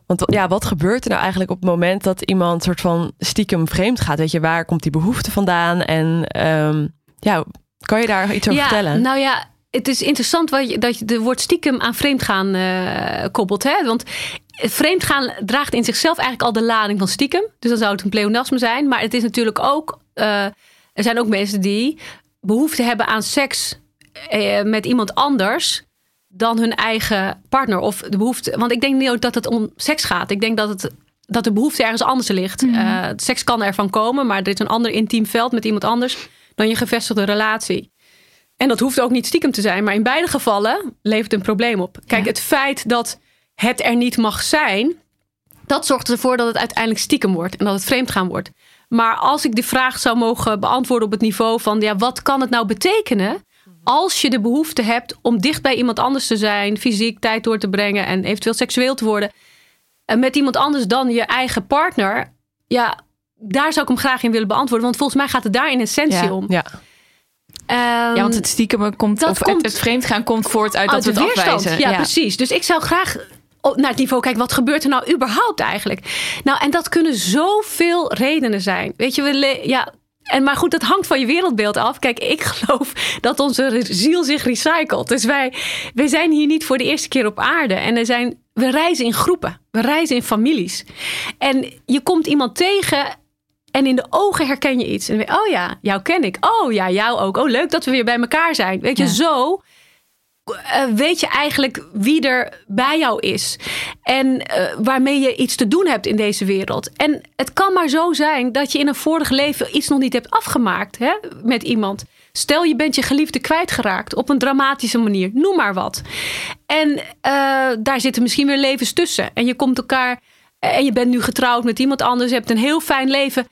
want ja, wat gebeurt er nou eigenlijk op het moment dat iemand soort van stiekem vreemd gaat? Weet je, waar komt die behoefte vandaan? En ehm, ja, kan je daar iets over ja, vertellen? Nou ja, het is interessant wat je, dat je de woord stiekem aan vreemdgaan eh koppelt. Hè? Want vreemdgaan draagt in zichzelf eigenlijk al de lading van stiekem. Dus dan zou het een pleonasme zijn. Maar het is natuurlijk ook... eh, er zijn ook mensen die behoefte hebben aan seks eh, met iemand anders dan hun eigen partner. Of de behoefte... Want ik denk niet ook dat het om seks gaat. Ik denk dat het dat de behoefte ergens anders ligt. Eh, seks kan ervan komen, maar er is een ander intiem veld met iemand anders dan je gevestigde relatie. En dat hoeft ook niet stiekem te zijn, maar in beide gevallen levert een probleem op. Kijk, Ja. het feit dat het er niet mag zijn, dat zorgt ervoor dat het uiteindelijk stiekem wordt en dat het vreemdgaan wordt. Maar als ik de vraag zou mogen beantwoorden op het niveau van, ja, wat kan het nou betekenen als je de behoefte hebt om dicht bij iemand anders te zijn, fysiek tijd door te brengen en eventueel seksueel te worden, en met iemand anders dan je eigen partner, ja, daar zou ik hem graag in willen beantwoorden, want volgens mij gaat het daar in essentie Ja. om. Ja, Ehm, Ja, want het stiekem komt, dat of komt het, vreemdgaan komt voort uit dat uit we de het afwijzen. Ja, precies. Dus ik zou graag naar het niveau kijken. Wat gebeurt er nou überhaupt eigenlijk? Nou, en dat kunnen zoveel redenen zijn. Weet je, we ja. En maar goed, dat hangt van je wereldbeeld af. Kijk, ik *laughs* geloof dat onze ziel zich recycelt. Dus wij, wij zijn hier niet voor de eerste keer op aarde. En er zijn, we reizen in groepen. We reizen in families. En je komt iemand tegen en in de ogen herken je iets. En dan je, oh ja, jou ken ik. Oh ja, jou ook. Oh, leuk dat we weer bij elkaar zijn. Weet je, Ja. zo eh, weet je eigenlijk wie er bij jou is. En eh, waarmee je iets te doen hebt in deze wereld. En het kan maar zo zijn dat je in een vorig leven iets nog niet hebt afgemaakt hè, met iemand. Stel je bent je geliefde kwijtgeraakt op een dramatische manier. Noem maar wat. En eh, daar zitten misschien weer levens tussen. En je komt elkaar. En je bent nu getrouwd met iemand anders. Je hebt een heel fijn leven.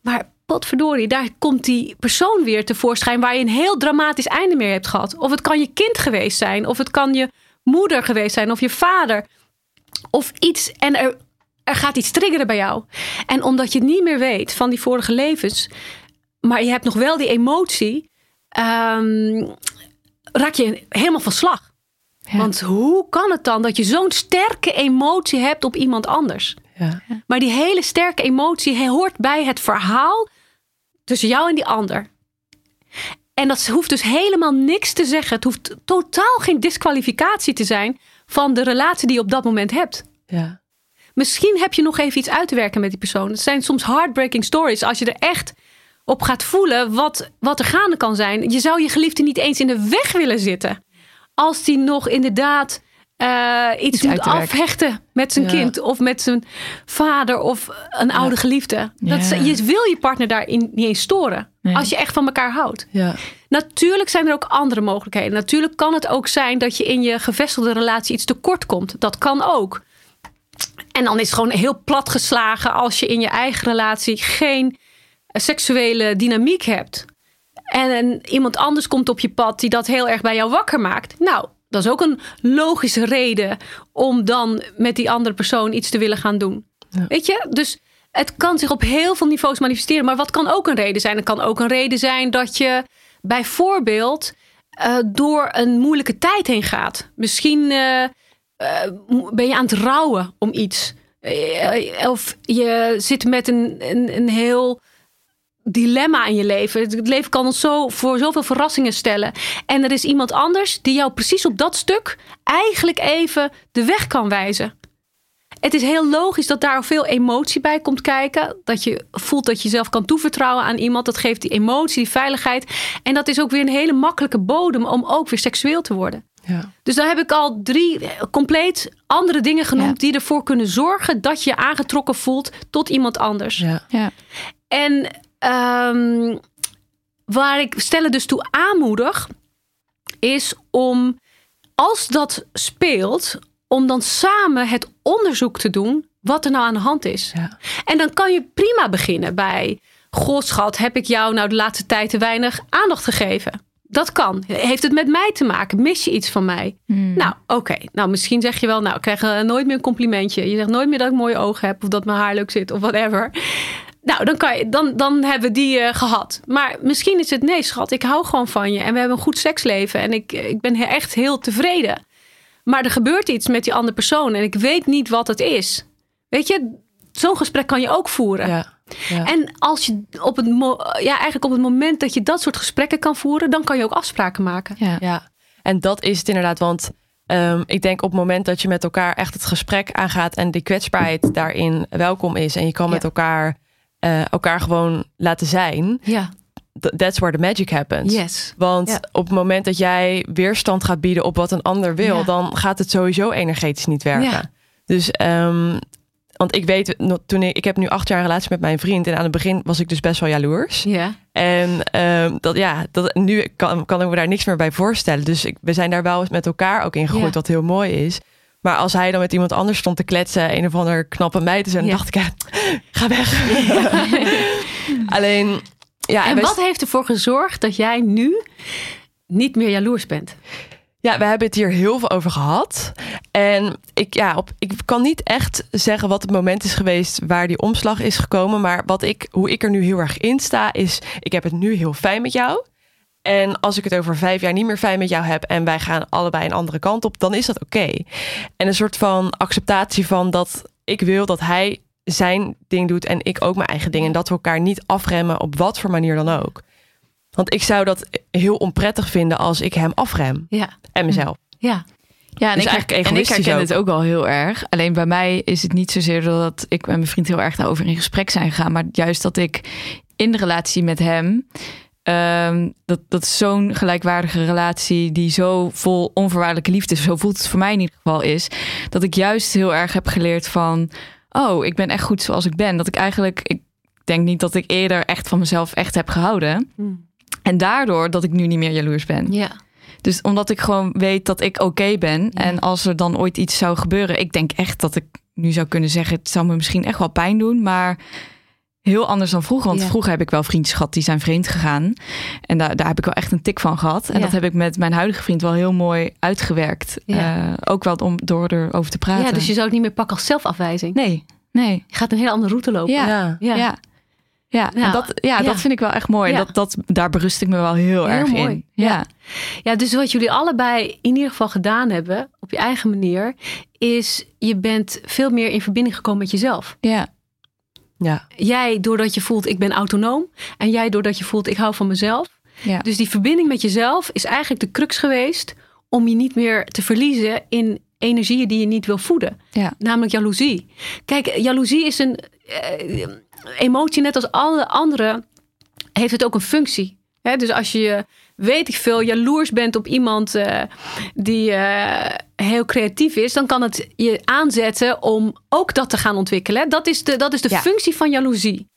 Maar potverdorie, daar komt die persoon weer tevoorschijn waar je een heel dramatisch einde mee hebt gehad. Of het kan je kind geweest zijn, of het kan je moeder geweest zijn, of je vader. Of iets en er, er gaat iets triggeren bij jou. En omdat je het niet meer weet van die vorige levens, maar je hebt nog wel die emotie, ehm, raak je helemaal van slag. Ja. Want hoe kan het dan dat je zo'n sterke emotie hebt op iemand anders? ja. Maar die hele sterke emotie hoort bij het verhaal tussen jou en die ander. En dat hoeft dus helemaal niks te zeggen. Het hoeft totaal geen disqualificatie te zijn van de relatie die je op dat moment hebt. ja. Misschien heb je nog even iets uit te werken met die persoon. Het zijn soms heartbreaking stories. Als je er echt op gaat voelen wat, wat er gaande kan zijn. Je zou je geliefde niet eens in de weg willen zitten. Als die nog inderdaad eh, iets, moet afhechten met zijn Ja. kind. Of met zijn vader of een oude geliefde. Dat, is-. Je wil je partner daarin niet eens storen. Nee. Als je echt van elkaar houdt. ja. Natuurlijk zijn er ook andere mogelijkheden. Natuurlijk kan het ook zijn dat je in je gevestigde relatie iets tekort komt. Dat kan ook. En dan is het gewoon heel plat geslagen als je in je eigen relatie geen seksuele dynamiek hebt. En, en iemand anders komt op je pad die dat heel erg bij jou wakker maakt. Nou, dat is ook een logische reden om dan met die andere persoon iets te willen gaan doen. Ja. Weet je? Dus het kan zich op heel veel niveaus manifesteren. Maar wat kan ook een reden zijn? Het kan ook een reden zijn dat je bijvoorbeeld eh, door een moeilijke tijd heen gaat. Misschien eh, eh, ben je aan het rouwen om iets. Of je zit met een, een, een heel dilemma in je leven. Het leven kan ons zo voor zoveel verrassingen stellen. En er is iemand anders die jou precies op dat stuk eigenlijk even de weg kan wijzen. Het is heel logisch dat daar veel emotie bij komt kijken. Dat je voelt dat je jezelf kan toevertrouwen aan iemand. Dat geeft die emotie, die veiligheid. En dat is ook weer een hele makkelijke bodem om ook weer seksueel te worden. ja. Dus dan heb ik al drie compleet andere dingen genoemd die ervoor kunnen zorgen dat je je aangetrokken voelt tot iemand anders. ja. Ja. En ehm, waar ik stellen dus toe aanmoedig, is om als dat speelt, om dan samen het onderzoek te doen wat er nou aan de hand is. Ja. En dan kan je prima beginnen bij, goh schat, heb ik jou nou de laatste tijd te weinig aandacht gegeven? Dat kan. Heeft het met mij te maken? Mis je iets van mij? Hmm. Nou, oké. Nou, misschien zeg je wel, nou, ik krijg eh, nooit meer een complimentje. Je zegt nooit meer dat ik mooie ogen heb of dat mijn haar leuk zit of whatever. Nou, dan, kan je, dan, dan hebben we die eh, gehad. Maar misschien is het nee, schat, ik hou gewoon van je. En we hebben een goed seksleven. En ik, ik ben echt heel tevreden. Maar er gebeurt iets met die andere persoon. En ik weet niet wat het is. Weet je, zo'n gesprek kan je ook voeren. ja. ja. En als je op het, mo- ja, eigenlijk op het moment dat je dat soort gesprekken kan voeren, dan kan je ook afspraken maken. Ja. Ja, en dat is het inderdaad. Want ehm, ik denk op het moment dat je met elkaar echt het gesprek aangaat en die kwetsbaarheid daarin welkom is en je kan Ja. met elkaar, eh, elkaar gewoon laten zijn, Ja, th- that's where the magic happens. yes. Want Ja. op het moment dat jij weerstand gaat bieden op wat een ander wil, Ja. dan gaat het sowieso energetisch niet werken. Ja. Dus ehm, want ik weet, toen ik, ik heb nu acht jaar een relatie met mijn vriend. En aan het begin was ik dus best wel jaloers. Ja. En ehm, dat, ja, dat, nu kan, kan ik me daar niks meer bij voorstellen. Dus ik, we zijn daar wel eens met elkaar ook in gegooid, Ja. wat heel mooi is. Maar als hij dan met iemand anders stond te kletsen, een of ander knappe meid te zijn, Ja. dacht ik, ja, *laughs* ga weg. *laughs* Alleen, ja, En wat heeft ervoor gezorgd dat jij nu niet meer jaloers bent? Ja, we hebben het hier heel veel over gehad. En ik, ja, op, ik kan niet echt zeggen wat het moment is geweest waar die omslag is gekomen. Maar wat ik, hoe ik er nu heel erg in sta, is: ik heb het nu heel fijn met jou. En als ik het over vijf jaar niet meer fijn met jou heb en wij gaan allebei een andere kant op, dan is dat oké. En een soort van acceptatie van dat ik wil dat hij zijn ding doet en ik ook mijn eigen ding. En dat we elkaar niet afremmen op wat voor manier dan ook. Want ik zou dat heel onprettig vinden als ik hem afrem Ja. en mezelf. Ja. Ja, en Dus ik, eigenlijk en ik herken ook. het ook wel heel erg. Alleen bij mij is het niet zozeer dat ik en mijn vriend heel erg daarover in gesprek zijn gegaan. Maar juist dat ik in de relatie met hem. Ehm, dat, dat is zo'n gelijkwaardige relatie die zo vol onvoorwaardelijke liefde, zo voelt het voor mij in ieder geval is, dat ik juist heel erg heb geleerd van, oh, ik ben echt goed zoals ik ben. Dat ik eigenlijk, ik denk niet dat ik eerder echt van mezelf echt heb gehouden. En daardoor dat ik nu niet meer jaloers ben. Ja. Dus omdat ik gewoon weet dat ik oké ben. En als er dan ooit iets zou gebeuren. Ik denk echt dat ik nu zou kunnen zeggen. Het zou me misschien echt wel pijn doen. Maar heel anders dan vroeger. Want Ja. vroeger heb ik wel vriendjes gehad die zijn vreemd gegaan. En daar, daar heb ik wel echt een tik van gehad. En Ja. dat heb ik met mijn huidige vriend wel heel mooi uitgewerkt. Ja. Eh, ook wel om, door erover te praten. ja, dus je zou het niet meer pakken als zelfafwijzing. Nee, nee. Je gaat een hele andere route lopen. Ja. Ja. Ja. Ja. Ja, en Nou, dat, ja, ja. dat vind ik wel echt mooi. Ja. Dat, dat, daar berust ik me wel heel, Heel erg mooi. in. Ja. Ja. Ja, dus wat jullie allebei in ieder geval gedaan hebben, op je eigen manier, is je bent veel meer in verbinding gekomen met jezelf. Ja. Ja. Jij doordat je voelt ik ben autonoom en jij doordat je voelt ik hou van mezelf. Ja. Dus die verbinding met jezelf is eigenlijk de crux geweest om je niet meer te verliezen in energieën die je niet wil voeden. Ja. Namelijk jaloezie. Kijk, jaloezie is een eh, emotie net als alle andere heeft het ook een functie. Dus als je, weet ik veel, jaloers bent op iemand eh, die eh, heel creatief is, dan kan het je aanzetten om ook dat te gaan ontwikkelen. Dat is de, dat is de Ja. functie van jaloezie.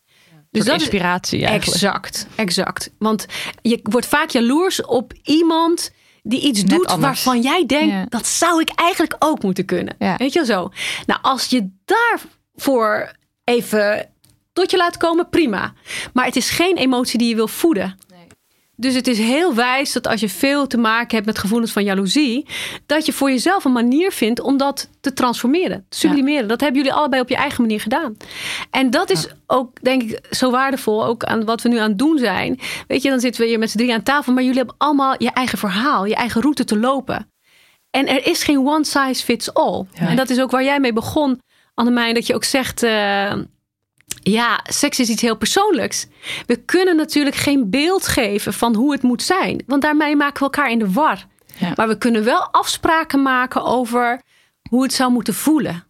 Dus dat is- inspiratie eigenlijk. Exact, exact. Want je wordt vaak jaloers op iemand die iets Net doet anders. waarvan jij denkt, Ja. dat zou ik eigenlijk ook moeten kunnen. Ja. Weet je wel zo? Nou, als je daarvoor even tot je laat komen, prima. Maar het is geen emotie die je wil voeden. Dus het is heel wijs dat als je veel te maken hebt met gevoelens van jaloezie, dat je voor jezelf een manier vindt om dat te transformeren, te sublimeren. Dat hebben jullie allebei op je eigen manier gedaan. En dat is ook, denk ik, zo waardevol, ook aan wat we nu aan het doen zijn. Weet je, dan zitten we hier met z'n drie aan tafel, maar jullie hebben allemaal je eigen verhaal, je eigen route te lopen. En er is geen one size fits all. Ja. En dat is ook waar jij mee begon, Annemijn, dat je ook zegt. eh, ja, seks is iets heel persoonlijks. We kunnen natuurlijk geen beeld geven van hoe het moet zijn. Want daarmee maken we elkaar in de war. Ja. Maar we kunnen wel afspraken maken over hoe het zou moeten voelen.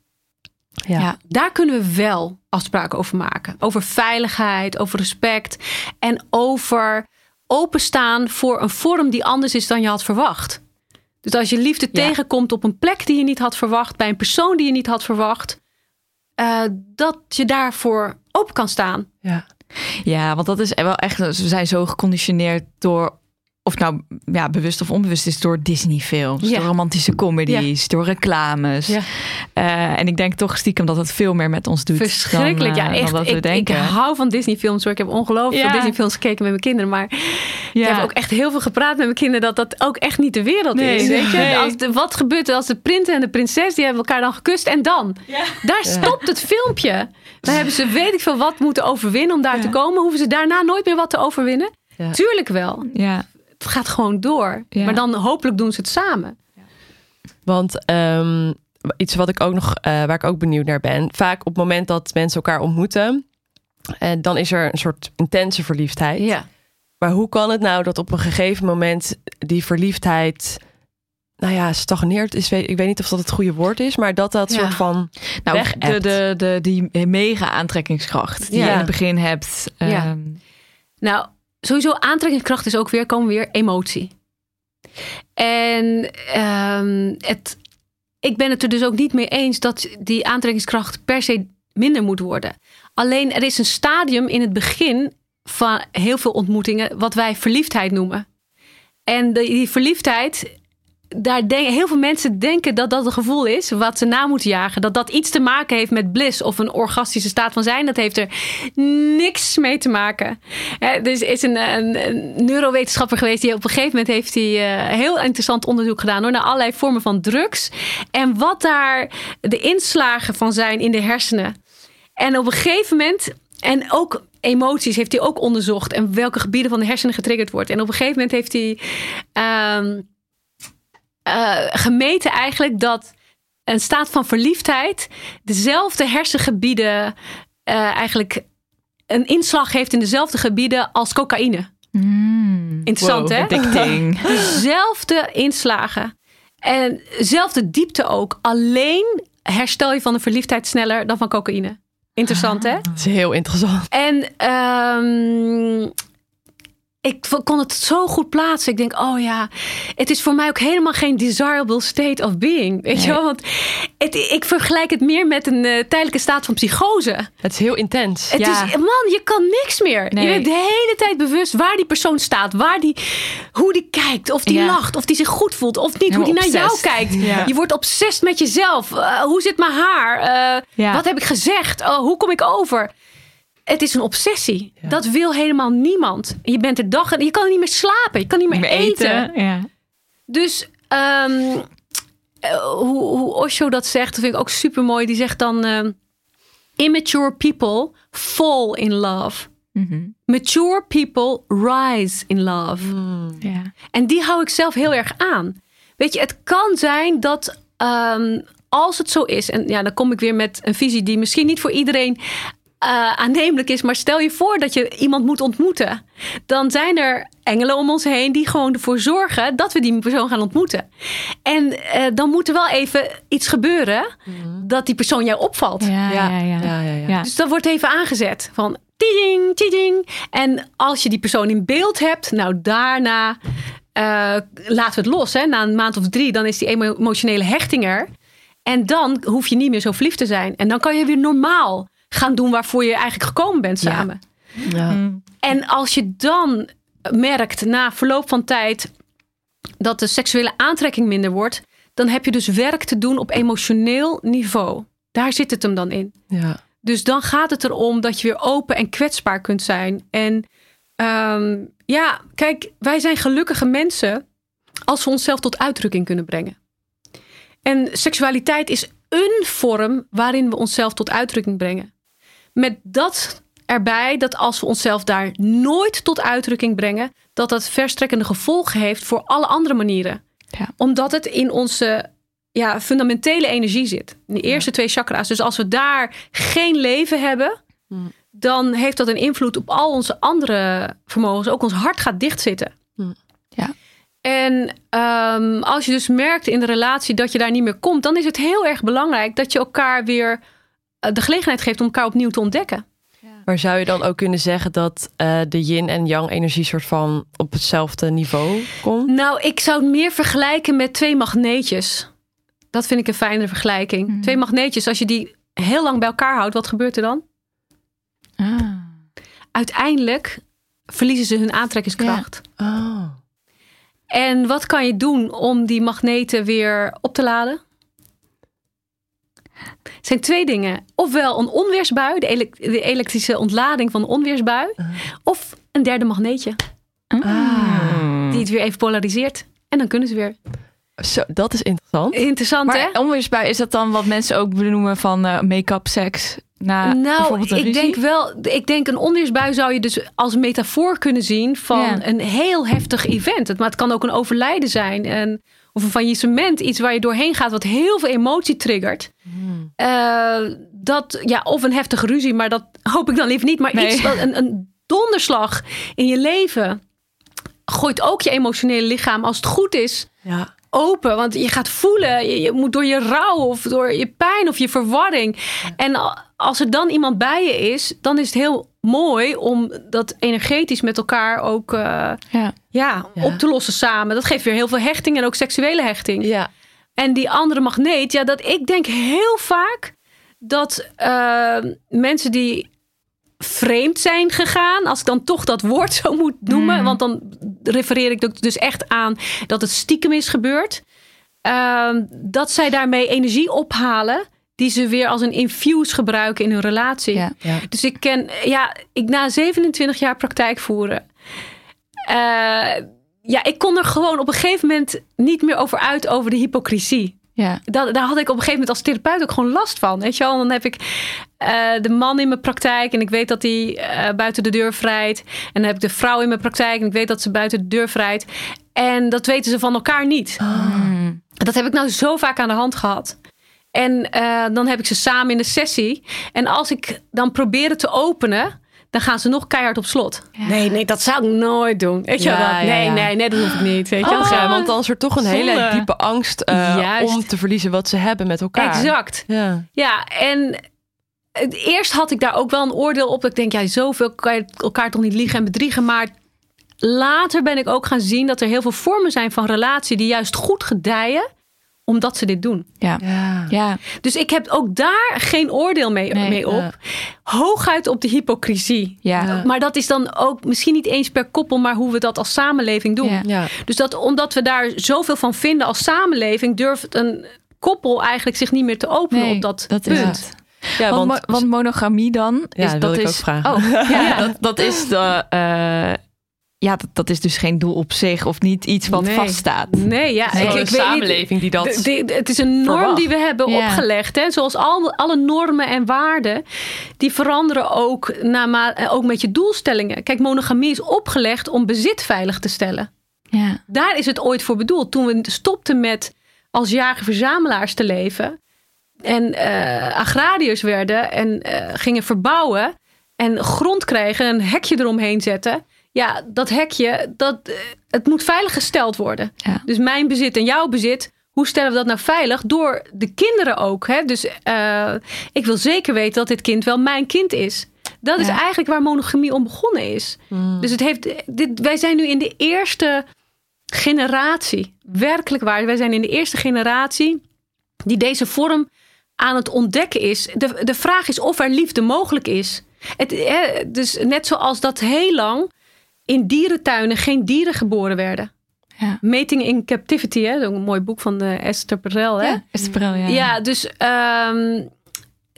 Ja. Ja. Daar kunnen we wel afspraken over maken. Over veiligheid, over respect. En over openstaan voor een vorm die anders is dan je had verwacht. Dus als je liefde Ja. tegenkomt op een plek die je niet had verwacht, bij een persoon die je niet had verwacht, eh, dat je daarvoor open kan staan. Ja. Ja, want dat is wel echt. We zijn zo geconditioneerd door. Of nou ja, bewust of onbewust is door Disney-films, Ja. door romantische comedies, door reclames. Ja. Eh, en ik denk toch stiekem dat het veel meer met ons doet. Verschrikkelijk. dan, ja, eh, echt. Dan dat we ik, ik denken. hou van Disney-films hoor. Ik heb ongelooflijk Ja. veel Disney-films gekeken met mijn kinderen. Maar ja. ik heb ook echt heel veel gepraat met mijn kinderen dat dat ook echt niet de wereld Nee, is. Weet je? nee. Als de, wat gebeurt er als de prins en de prinses die hebben elkaar dan gekust en dan? Daar stopt het filmpje. Dan hebben ze weet ik veel wat moeten overwinnen om daar Ja. te komen. Hoeven ze daarna nooit meer wat te overwinnen? Ja. Tuurlijk wel. ja. Het gaat gewoon door. Ja. Maar dan hopelijk doen ze het samen. Want ehm, iets wat ik ook nog, eh, waar ik ook benieuwd naar ben. Vaak op het moment dat mensen elkaar ontmoeten, eh, dan is er een soort intense verliefdheid. Ja. Maar hoe kan het nou dat op een gegeven moment die verliefdheid, nou ja, stagneert is, weet, ik weet niet of dat het goede woord is, maar dat dat Ja. soort van Nou, Weg de, de, de, die mega aantrekkingskracht die Ja. je in het begin hebt. Ja. ehm, Nou, sowieso aantrekkingskracht is ook weer, komen weer emotie. En ehm, het, ik ben het er dus ook niet mee eens dat die aantrekkingskracht per se minder moet worden. Alleen er is een stadium in het begin van heel veel ontmoetingen wat wij verliefdheid noemen. En de, die verliefdheid, daar denk, heel veel mensen denken dat dat een gevoel is wat ze na moeten jagen. Dat dat iets te maken heeft met bliss of een orgastische staat van zijn. Dat heeft er niks mee te maken. Er is is een, een, neurowetenschapper geweest die op een gegeven moment heeft hij uh, heel interessant onderzoek gedaan hoor, naar allerlei vormen van drugs. En wat daar de inslagen van zijn in de hersenen. En op een gegeven moment, en ook emoties heeft hij ook onderzocht. En welke gebieden van de hersenen getriggerd wordt. En op een gegeven moment heeft hij um, uh, gemeten eigenlijk dat een staat van verliefdheid dezelfde hersengebieden uh, eigenlijk een inslag heeft in dezelfde gebieden als cocaïne. Mm, Interessant wow, hè? *laughs* Dezelfde inslagen. En dezelfde diepte ook. Alleen herstel je van de verliefdheid sneller dan van cocaïne. Interessant hè? Dat is heel interessant. En um, ik kon het zo goed plaatsen. Ik denk, oh ja, het is voor mij ook helemaal geen desirable state of being. Weet nee. je wel? Want het, ik vergelijk het meer met een uh, tijdelijke staat van psychose. Het is heel intens. Het ja. is, man, je kan niks meer. Nee. Je bent de hele tijd bewust waar die persoon staat, waar die, hoe die kijkt, of die ja. lacht, of die zich goed voelt, of niet, Helemaal hoe die naar jou kijkt. Ja. Je wordt obsessed met jezelf. Uh, hoe zit mijn haar? Uh, wat heb ik gezegd? Oh, hoe kom ik over? Het is een obsessie. Ja. Dat wil helemaal niemand. Je bent er dag en je kan niet meer slapen. Je kan niet meer, meer eten. eten. Ja. Dus um, hoe, hoe Osho dat zegt, dat vind ik ook super mooi. Die zegt dan: uh, Immature people fall in love. Mm -hmm. Mature people rise in love. Mm. Ja. En die hou ik zelf heel erg aan. Weet je, het kan zijn dat um, als het zo is, en ja, dan kom ik weer met een visie die misschien niet voor iedereen uh, aannemelijk is. Maar stel je voor dat je iemand moet ontmoeten. Dan zijn er engelen om ons heen die gewoon ervoor zorgen dat we die persoon gaan ontmoeten. En uh, dan moet er wel even iets gebeuren mm. dat die persoon jou opvalt. Ja, ja, ja. ja, ja dus dat wordt even aangezet van tiding, tiding. En als je die persoon in beeld hebt, nou daarna uh, laten we het los. Hè. Na een maand of drie, dan is die emotionele hechting er. En dan hoef je niet meer zo verliefd te zijn. En dan kan je weer normaal gaan doen waarvoor je eigenlijk gekomen bent samen. Ja. Mm. En als je dan merkt na verloop van tijd dat de seksuele aantrekking minder wordt, dan heb je dus werk te doen op emotioneel niveau. Daar zit het hem dan in. Ja. Dus dan gaat het erom dat je weer open en kwetsbaar kunt zijn. En um, ja, kijk, wij zijn gelukkige mensen als we onszelf tot uitdrukking kunnen brengen. En seksualiteit is een vorm waarin we onszelf tot uitdrukking brengen. Met dat erbij dat als we onszelf daar nooit tot uitdrukking brengen, dat dat verstrekkende gevolgen heeft voor alle andere manieren. Ja. Omdat het in onze ja, fundamentele energie zit. In de eerste ja. twee chakra's. Dus als we daar geen leven hebben, Hmm. dan heeft dat een invloed op al onze andere vermogens. Ook ons hart gaat dichtzitten. Hmm. Ja. En um, als je dus merkt in de relatie dat je daar niet meer komt, dan is het heel erg belangrijk dat je elkaar weer de gelegenheid geeft om elkaar opnieuw te ontdekken. Maar zou je dan ook kunnen zeggen dat uh, de yin en yang energie soort van op hetzelfde niveau komt? Nou, ik zou het meer vergelijken met twee magneetjes. Dat vind ik een fijnere vergelijking. Mhm. Twee magneetjes, als je die heel lang bij elkaar houdt, wat gebeurt er dan? Ah. Uiteindelijk verliezen ze hun aantrekkingskracht. Oh. En wat kan je doen om die magneten weer op te laden? Het zijn twee dingen. Ofwel een onweersbui, de, elek de elektrische ontlading van de onweersbui. Uh. Of een derde magneetje. Ah. Die het weer even polariseert. En dan kunnen ze weer. Zo, dat is interessant. Interessant Maar hè? onweersbui, is dat dan wat mensen ook benoemen van uh, make-up seks? Na nou, bijvoorbeeld een ik ruzie? denk wel, ik denk een onweersbui zou je dus als metafoor kunnen zien van Ja. een heel heftig event. Maar het kan ook een overlijden zijn. En, of een faillissement, iets waar je doorheen gaat wat heel veel emotie triggert. Hmm. Eh, dat, ja, of een heftige ruzie, maar dat hoop ik dan liever niet. Maar Nee. iets, een, een donderslag in je leven gooit ook je emotionele lichaam, als het goed is, Ja. open. Want je gaat voelen, je, je moet door je rouw of door je pijn of je verwarring. En als er dan iemand bij je is, dan is het heel mooi om dat energetisch met elkaar ook eh, Ja. ja, Ja. op te lossen samen. Dat geeft weer heel veel hechting en ook seksuele hechting. Ja. En die andere magneet, ja, dat ik denk heel vaak dat uh, mensen die vreemd zijn gegaan, als ik dan toch dat woord zo moet noemen, want dan refereer ik dus echt aan dat het stiekem is gebeurd, uh, dat zij daarmee energie ophalen die ze weer als een infuse gebruiken in hun relatie. Ja. Ja. Dus ik ken, ja, ik na 27 jaar praktijk voeren. eh, ja, ik kon er gewoon op een gegeven moment niet meer over uit over de hypocrisie. Ja. Dat, daar had ik op een gegeven moment als therapeut ook gewoon last van. Weet je wel? Dan heb ik eh, de man in mijn praktijk en ik weet dat hij eh, buiten de deur vrijt. En dan heb ik de vrouw in mijn praktijk en ik weet dat ze buiten de deur vrijt. En dat weten ze van elkaar niet. Mm. Dat heb ik nou zo vaak aan de hand gehad. En eh, dan heb ik ze samen in de sessie. En als ik dan probeer het te openen, dan gaan ze nog keihard op slot. Nee, nee, dat zou ik nooit doen. Weet je Ja, wel? Nee, ja. nee, nee, dat hoef ik niet. Weet je wel? Oh, ja, want dan is er toch een hele diepe angst eh, Juist. om te verliezen wat ze hebben met elkaar. Exact. Ja. Ja, en het- eerst had ik daar ook wel een oordeel op. Ik denk, ja, zoveel kan je elkaar toch niet liegen en bedriegen. Maar later ben ik ook gaan zien dat er heel veel vormen zijn van relatie die juist goed gedijen omdat ze dit doen. Ja. Ja. Ja. Dus ik heb ook daar geen oordeel mee, Nee, mee op. ja. Hooguit op de hypocrisie. Ja. Ja. Maar dat is dan ook misschien niet eens per koppel, maar hoe we dat als samenleving doen. Ja. Ja. Dus dat omdat we daar zoveel van vinden als samenleving, durft een koppel eigenlijk zich niet meer te openen Nee, op dat, dat is punt. het. Ja, want, want, mo- want monogamie dan Ja, is dat dat is ook vragen. Oh, *laughs* ja, Dat, dat is de eh, ja dat, dat is dus geen doel op zich of niet iets wat Nee. vaststaat. Nee, ja. Nee, ik, een ik niet. samenleving die dat... De- de- het is een norm verwacht. die we hebben Ja. opgelegd. Hè? Zoals al, alle normen en waarden. Die veranderen ook, na, ook met je doelstellingen. Kijk, monogamie is opgelegd om bezit veilig te stellen. Ja. Daar is het ooit voor bedoeld. Toen we stopten met als jager-verzamelaars te leven. En eh, agrariërs werden en eh, gingen verbouwen. En grond kregen, een hekje eromheen zetten. Ja, dat hekje, dat, eh, het moet veilig gesteld worden. Ja. Dus mijn bezit en jouw bezit. Hoe stellen we dat nou veilig? Door de kinderen ook. Hè? Dus eh, ik wil zeker weten dat dit kind wel mijn kind is. Dat is eigenlijk waar monogamie om begonnen is. Mm. Dus het heeft, dit, wij zijn nu in de eerste generatie. Werkelijk waar. Wij zijn in de eerste generatie die deze vorm aan het ontdekken is. De, de vraag is of er liefde mogelijk is. Het, hè, dus net zoals dat heel lang in dierentuinen geen dieren geboren werden. Ja. Mating in Captivity, hè? zo'n mooi boek van eh, Esther Perel. Hè? Ja, het wel, ja. Ja, dus ehm,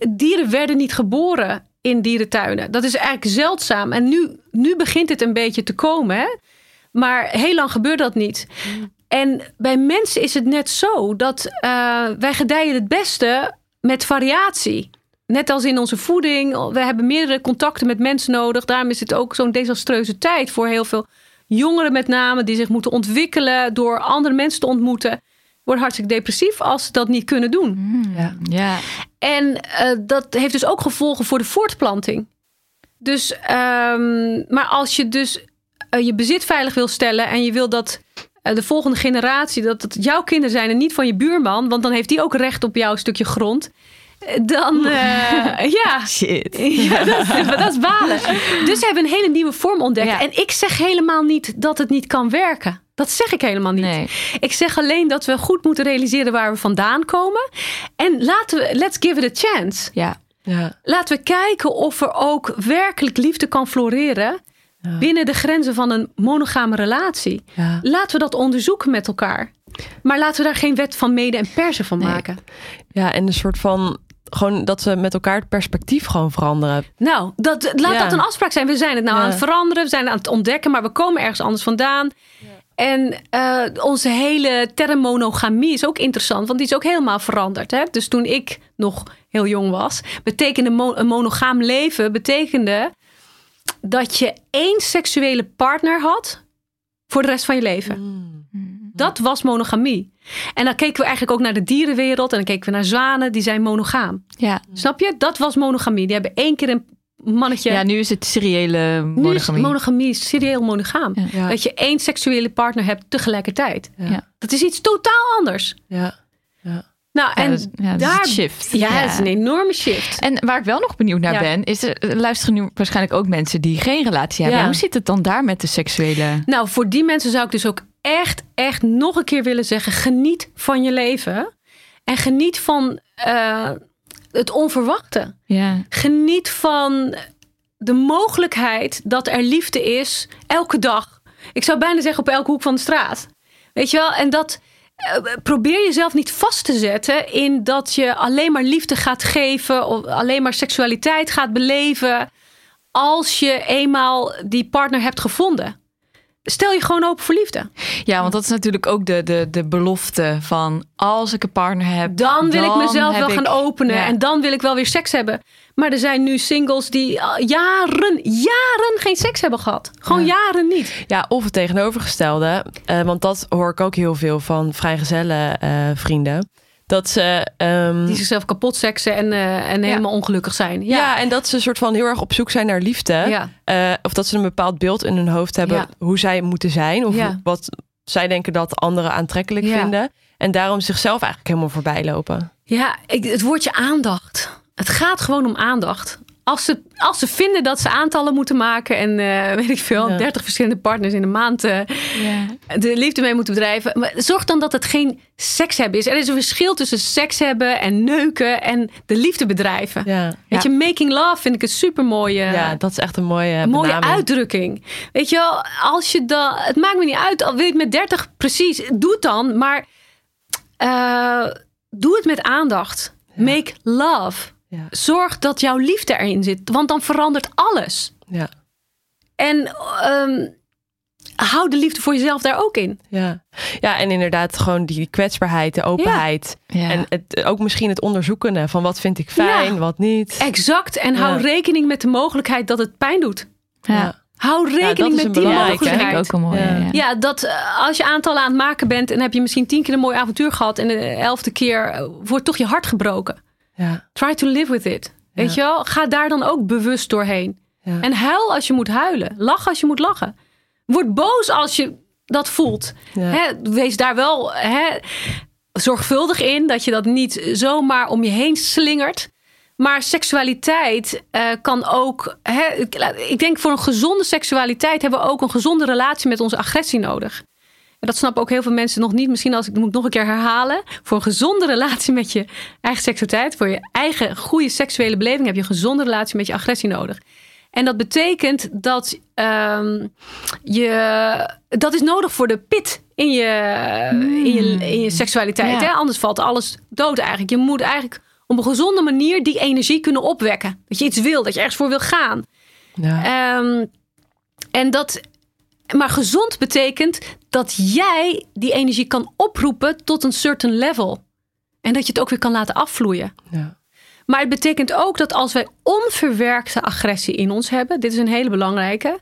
dieren werden niet geboren in dierentuinen. Dat is eigenlijk zeldzaam. En nu, nu begint het een beetje te komen. Hè? Maar heel lang gebeurde dat niet. En bij mensen is het net zo dat eh, wij gedijen het beste met variatie. Net als in onze voeding. We hebben meerdere contacten met mensen nodig. Daarom is het ook zo'n desastreuze tijd voor heel veel jongeren met name. Die zich moeten ontwikkelen door andere mensen te ontmoeten. Worden hartstikke depressief als ze dat niet kunnen doen. Mm, Ja. ja. En eh, dat heeft dus ook gevolgen voor de voortplanting. Dus, ehm, maar als je dus eh, je bezit veilig wil stellen en je wil dat eh, de volgende generatie, dat het jouw kinderen zijn en niet van je buurman, want dan heeft die ook recht op jouw stukje grond. Dan, eh, ja. *laughs* Shit. Ja, dat is, *laughs* dat is balen. Dus ze hebben een hele nieuwe vorm ontdekt. Ja. En ik zeg helemaal niet dat het niet kan werken. Dat zeg ik helemaal niet. Nee. Ik zeg alleen dat we goed moeten realiseren waar we vandaan komen. En laten we, let's give it a chance. Ja. Ja. Laten we kijken of er ook werkelijk liefde kan floreren Ja. binnen de grenzen van een monogame relatie. Ja. Laten we dat onderzoeken met elkaar. Maar laten we daar geen wet van mede en persen van Nee. maken. ja, en een soort van... Gewoon dat we met elkaar het perspectief gewoon veranderen. Nou, dat, laat Ja. dat een afspraak zijn. We zijn het nou Ja. aan het veranderen, we zijn het aan het ontdekken, maar we komen ergens anders vandaan. En eh, onze hele term monogamie is ook interessant, want die is ook helemaal veranderd. Hè? Dus toen ik nog heel jong was, betekende mo- een monogaam leven betekende dat je één seksuele partner had voor de rest van je leven. Mm. Dat was monogamie. En dan keken we eigenlijk ook naar de dierenwereld en dan keken we naar zwanen, die zijn monogaam. Ja. Snap je? Dat was monogamie. Die hebben één keer een mannetje. ja, nu is het seriële Nu is monogamie. monogamie serieel monogaam. Ja. Ja. Dat je één seksuele partner hebt tegelijkertijd. Ja. Ja. Dat is iets totaal anders. Ja. Ja. Nou, Ja, en dat, ja, dat is daar, een shift. Ja, het is een enorme shift. En waar ik wel nog benieuwd naar Ja. ben, is er luisteren nu waarschijnlijk ook mensen die geen relatie hebben. Ja. Hoe zit het dan daar met de seksuele? Nou, voor die mensen zou ik dus ook echt, echt nog een keer willen zeggen: geniet van je leven. En geniet van. eh, het onverwachte. Ja. Geniet van de mogelijkheid dat er liefde is elke dag. Ik zou bijna zeggen op elke hoek van de straat. Weet je wel? En dat eh, probeer jezelf niet vast te zetten in dat je alleen maar liefde gaat geven of alleen maar seksualiteit gaat beleven als je eenmaal die partner hebt gevonden. Stel je gewoon open voor liefde. ja, want dat is natuurlijk ook de, de, de belofte van als ik een partner heb. Dan wil ik mezelf wel gaan openen Ja. en dan wil ik wel weer seks hebben. Maar er zijn nu singles die jaren, jaren geen seks hebben gehad. Gewoon jaren niet. Ja, of het tegenovergestelde. Eh, want dat hoor ik ook heel veel van vrijgezellen eh, vrienden. Dat ze... ehm, Die zichzelf kapot seksen en, eh, en helemaal ongelukkig zijn. ja. Ja, en dat ze soort van heel erg op zoek zijn naar liefde. Ja. Eh, of dat ze een bepaald beeld in hun hoofd hebben hoe zij moeten zijn. Of wat zij denken dat anderen aantrekkelijk vinden. En daarom zichzelf eigenlijk helemaal voorbij lopen. ja ik, het woordje aandacht. Het gaat gewoon om aandacht. Als ze, als ze vinden dat ze aantallen moeten maken en eh, weet ik veel, Ja. 30 verschillende partners in een maand eh, Ja. de liefde mee moeten bedrijven. Maar zorg dan dat het geen seks hebben is. Er is een verschil tussen seks hebben en neuken en de liefde bedrijven. Ja, Weet je, making love vind ik een super mooie, ja dat is echt een mooie, een mooie uitdrukking. Weet je wel, als je dan, het maakt me niet uit, al wil je het met 30 precies, doe het dan. Maar eh, doe het met aandacht. Make love. Ja. Zorg dat jouw liefde erin zit, want dan verandert alles. Ja, En ehm, hou de liefde voor jezelf daar ook in. ja. ja, en inderdaad gewoon die kwetsbaarheid, de openheid. Ja. En het, ook misschien het onderzoeken van wat vind ik fijn, Ja. wat niet. Exact. En hou rekening met de mogelijkheid dat het pijn doet. Ja. Hou rekening met die Dat vind ik mogelijkheid. ook een mooie. Ja. Ja. Ja, dat eh, als je aantallen aan het maken bent en heb je misschien tien keer een mooi avontuur gehad en de elfde keer eh, wordt toch je hart gebroken. Ja, Try to live with it. Weet je wel? Ga daar dan ook bewust doorheen. ja. En huil als je moet huilen. Lach als je moet lachen. Word boos als je dat voelt. Hè, wees daar wel hè, zorgvuldig in dat je dat niet zomaar om je heen slingert. Maar seksualiteit eh, kan ook. Hè, ik denk voor een gezonde seksualiteit hebben we ook een gezonde relatie met onze agressie nodig. En dat snappen ook heel veel mensen nog niet. Misschien als ik moet nog een keer herhalen. Voor een gezonde relatie met je eigen seksualiteit, voor je eigen goede seksuele beleving, heb je een gezonde relatie met je agressie nodig. En dat betekent dat ehm, je. Dat is nodig voor de pit in je, in je, in je seksualiteit. Ja. Hè? Anders valt alles dood eigenlijk. Je moet eigenlijk op een gezonde manier die energie kunnen opwekken. Dat je iets wil, dat je ergens voor wil gaan. Ja. Ehm, en dat, maar gezond betekent dat jij die energie kan oproepen tot een certain level. En dat je het ook weer kan laten afvloeien. ja. Maar het betekent ook dat als wij onverwerkte agressie in ons hebben, dit is een hele belangrijke,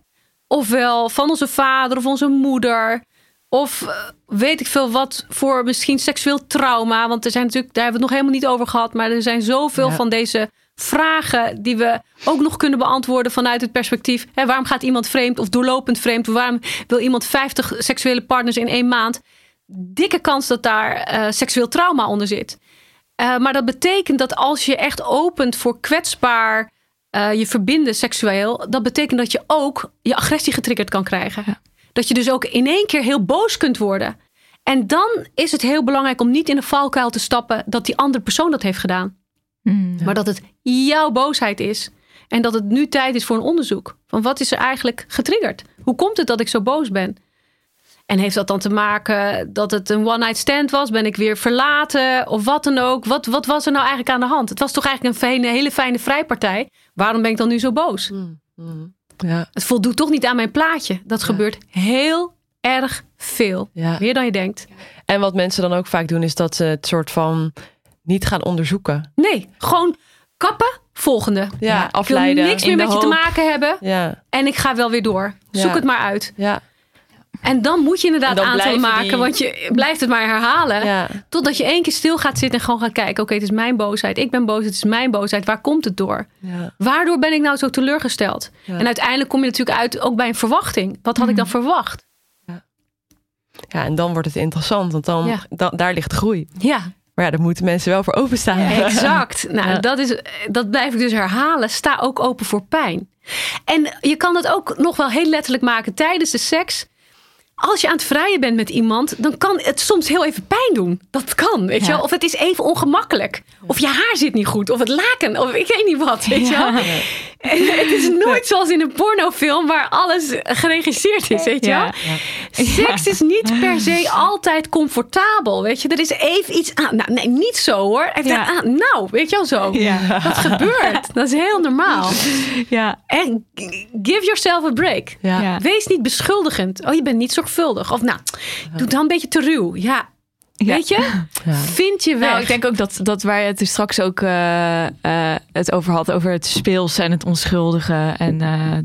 ofwel van onze vader of onze moeder, of eh, weet ik veel wat voor misschien seksueel trauma, want er zijn natuurlijk, daar hebben we het nog helemaal niet over gehad, maar er zijn zoveel Ja. van deze vragen die we ook nog kunnen beantwoorden vanuit het perspectief, hè, waarom gaat iemand vreemd of doorlopend vreemd, waarom wil iemand 50 seksuele partners in één maand? Dikke kans dat daar eh, seksueel trauma onder zit. Uh, maar dat betekent dat als je echt opent voor kwetsbaar uh, je verbinden seksueel, dat betekent dat je ook je agressie getriggerd kan krijgen. Ja. Dat je dus ook in één keer heel boos kunt worden. En dan is het heel belangrijk om niet in de valkuil te stappen dat die andere persoon dat heeft gedaan. Mm. Maar dat het jouw boosheid is. En dat het nu tijd is voor een onderzoek. Van wat is er eigenlijk getriggerd? Hoe komt het dat ik zo boos ben? En heeft dat dan te maken dat het een one-night stand was? Ben ik weer verlaten? Of wat dan ook? Wat, wat was er nou eigenlijk aan de hand? Het was toch eigenlijk een fijne, hele fijne vrijpartij? Waarom ben ik dan nu zo boos? Mm, mm. ja. Het voldoet toch niet aan mijn plaatje. Dat gebeurt heel erg veel. Ja. Meer dan je denkt. En wat mensen dan ook vaak doen, is dat ze het soort van niet gaan onderzoeken. Nee, gewoon kappen. Volgende. Ja, Ik wil afleiden. niks meer met je te maken hebben. Ja, En ik ga wel weer door. Zoek Ja. het maar uit. ja, En dan moet je inderdaad blijven maken. die- Want je blijft het maar herhalen. ja. Totdat je één keer stil gaat zitten en gewoon gaat kijken. Oké, het is mijn boosheid. Ik ben boos. Het is mijn boosheid. Waar komt het door? ja. Waardoor ben ik nou zo teleurgesteld? Ja. En uiteindelijk kom je natuurlijk uit ook bij een verwachting. Wat had ik dan verwacht? Ja, en dan wordt het interessant, want dan daar ligt groei. Ja, Maar ja, daar moeten mensen wel voor openstaan. exact. *laughs* Nou, Ja. dat, is, dat blijf ik dus herhalen. Sta ook open voor pijn. En je kan het ook nog wel heel letterlijk maken tijdens de seks. Als je aan het vrijen bent met iemand, dan kan het soms heel even pijn doen. Dat kan, weet je Ja. Of het is even ongemakkelijk. Of je haar zit niet goed. Of het laken. Of ik weet niet wat, weet je wel. Het is nooit zoals in een pornofilm waar alles geregisseerd is, weet je wel. Seks is niet per se altijd comfortabel, weet je. Er is even iets aan. Nou, nee, niet zo hoor. Even Ja. aan, nou, weet je wel zo. Dat gebeurt. Dat is heel normaal. Ja. En give yourself a break. Wees niet beschuldigend. Oh, je bent niet zorgvuldig. Of nou, doe dan een beetje te ruw. Ja, Ja. weet je? Vind je. Nou, ik denk ook dat, dat waar je het er straks ook eh, eh, het over had, over het speels en het onschuldige. En eh,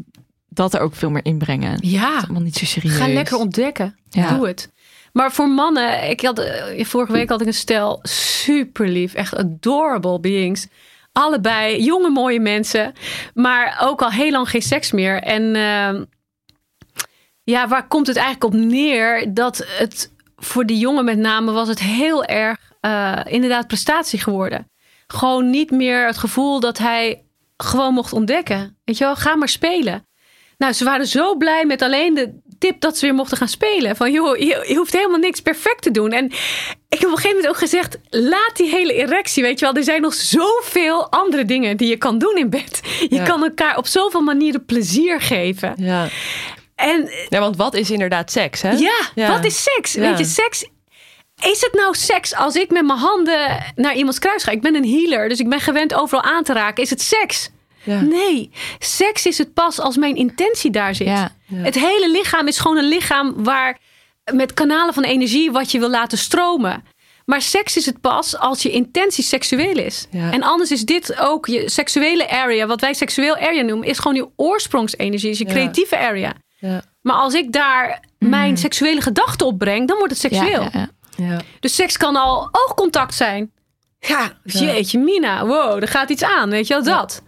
dat er ook veel meer inbrengen. Ja, allemaal niet zo serieus. ga lekker ontdekken. Ja. Doe het. Maar voor mannen, ik had, vorige week had ik een stel super lief, echt adorable beings. Allebei jonge mooie mensen, maar ook al heel lang geen seks meer. En ehm, ja, waar komt het eigenlijk op neer dat het voor die jongen met name was het heel erg eh, inderdaad prestatie geworden. Gewoon niet meer het gevoel dat hij gewoon mocht ontdekken. Weet je wel, ga maar spelen. Nou, ze waren zo blij met alleen de tip dat ze weer mochten gaan spelen. Van joh, je, je hoeft helemaal niks perfect te doen. En ik heb op een gegeven moment ook gezegd: laat die hele erectie. Weet je wel, er zijn nog zoveel andere dingen die je kan doen in bed. Je Ja. kan elkaar op zoveel manieren plezier geven. Ja. En ja, want wat is inderdaad seks, hè? ja, Ja. wat is seks? Ja. Weet je, seks. Is het nou seks als ik met mijn handen naar iemands kruis ga? Ik ben een healer, dus ik ben gewend overal aan te raken. Is het seks? Ja. Nee, seks is het pas als mijn intentie daar zit. Het hele lichaam is gewoon een lichaam waar met kanalen van energie wat je wil laten stromen. Maar seks is het pas als je intentie seksueel is. Ja. En anders is dit ook je seksuele area, wat wij seksueel area noemen, is gewoon je oorspronsenergie, is je Ja. creatieve area. Ja. Maar als ik daar mijn seksuele gedachten op breng, dan wordt het seksueel. ja, ja. Ja. Dus seks kan al oogcontact zijn. Ja, jeetje, Mina, wow, er gaat iets aan, weet je wel, dat.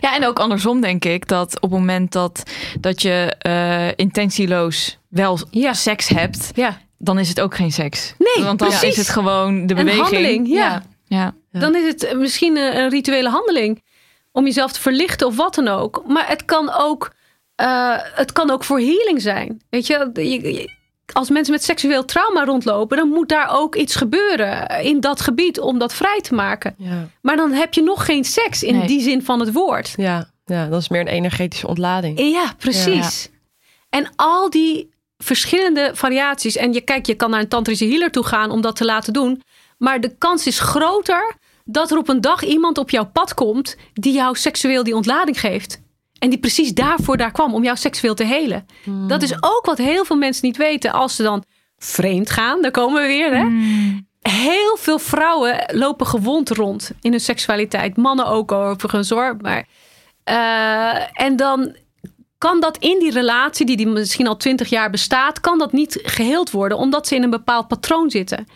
Ja, en ook andersom denk ik dat op het moment dat, dat je eh, intentieloos wel Ja. seks hebt, Ja, dan is het ook geen seks. Nee, Want dan precies. is het gewoon de Een beweging. handeling, ja. ja. Ja. dan is het misschien een, een rituele handeling om jezelf te verlichten of wat dan ook. Maar het kan ook, eh, het kan ook voor healing zijn. Weet je, je- je- als mensen met seksueel trauma rondlopen, dan moet daar ook iets gebeuren in dat gebied om dat vrij te maken. Ja. Maar dan heb je nog geen seks in Nee. die zin van het woord. Ja. ja, dat is meer een energetische ontlading. Ja, precies. En al die verschillende variaties. En je kijkt, je kan naar een tantrische healer toe gaan om dat te laten doen. Maar de kans is groter dat er op een dag iemand op jouw pad komt die jou seksueel die ontlading geeft. En die precies daarvoor daar kwam om jou seksueel te helen. Dat is ook wat heel veel mensen niet weten als ze dan vreemd gaan. Daar komen we weer. Hè? Heel veel vrouwen lopen gewond rond in hun seksualiteit. Mannen ook overigens hoor. Maar, eh, en dan kan dat in die relatie, die, die misschien al twintig jaar bestaat, kan dat niet geheeld worden, omdat ze in een bepaald patroon zitten.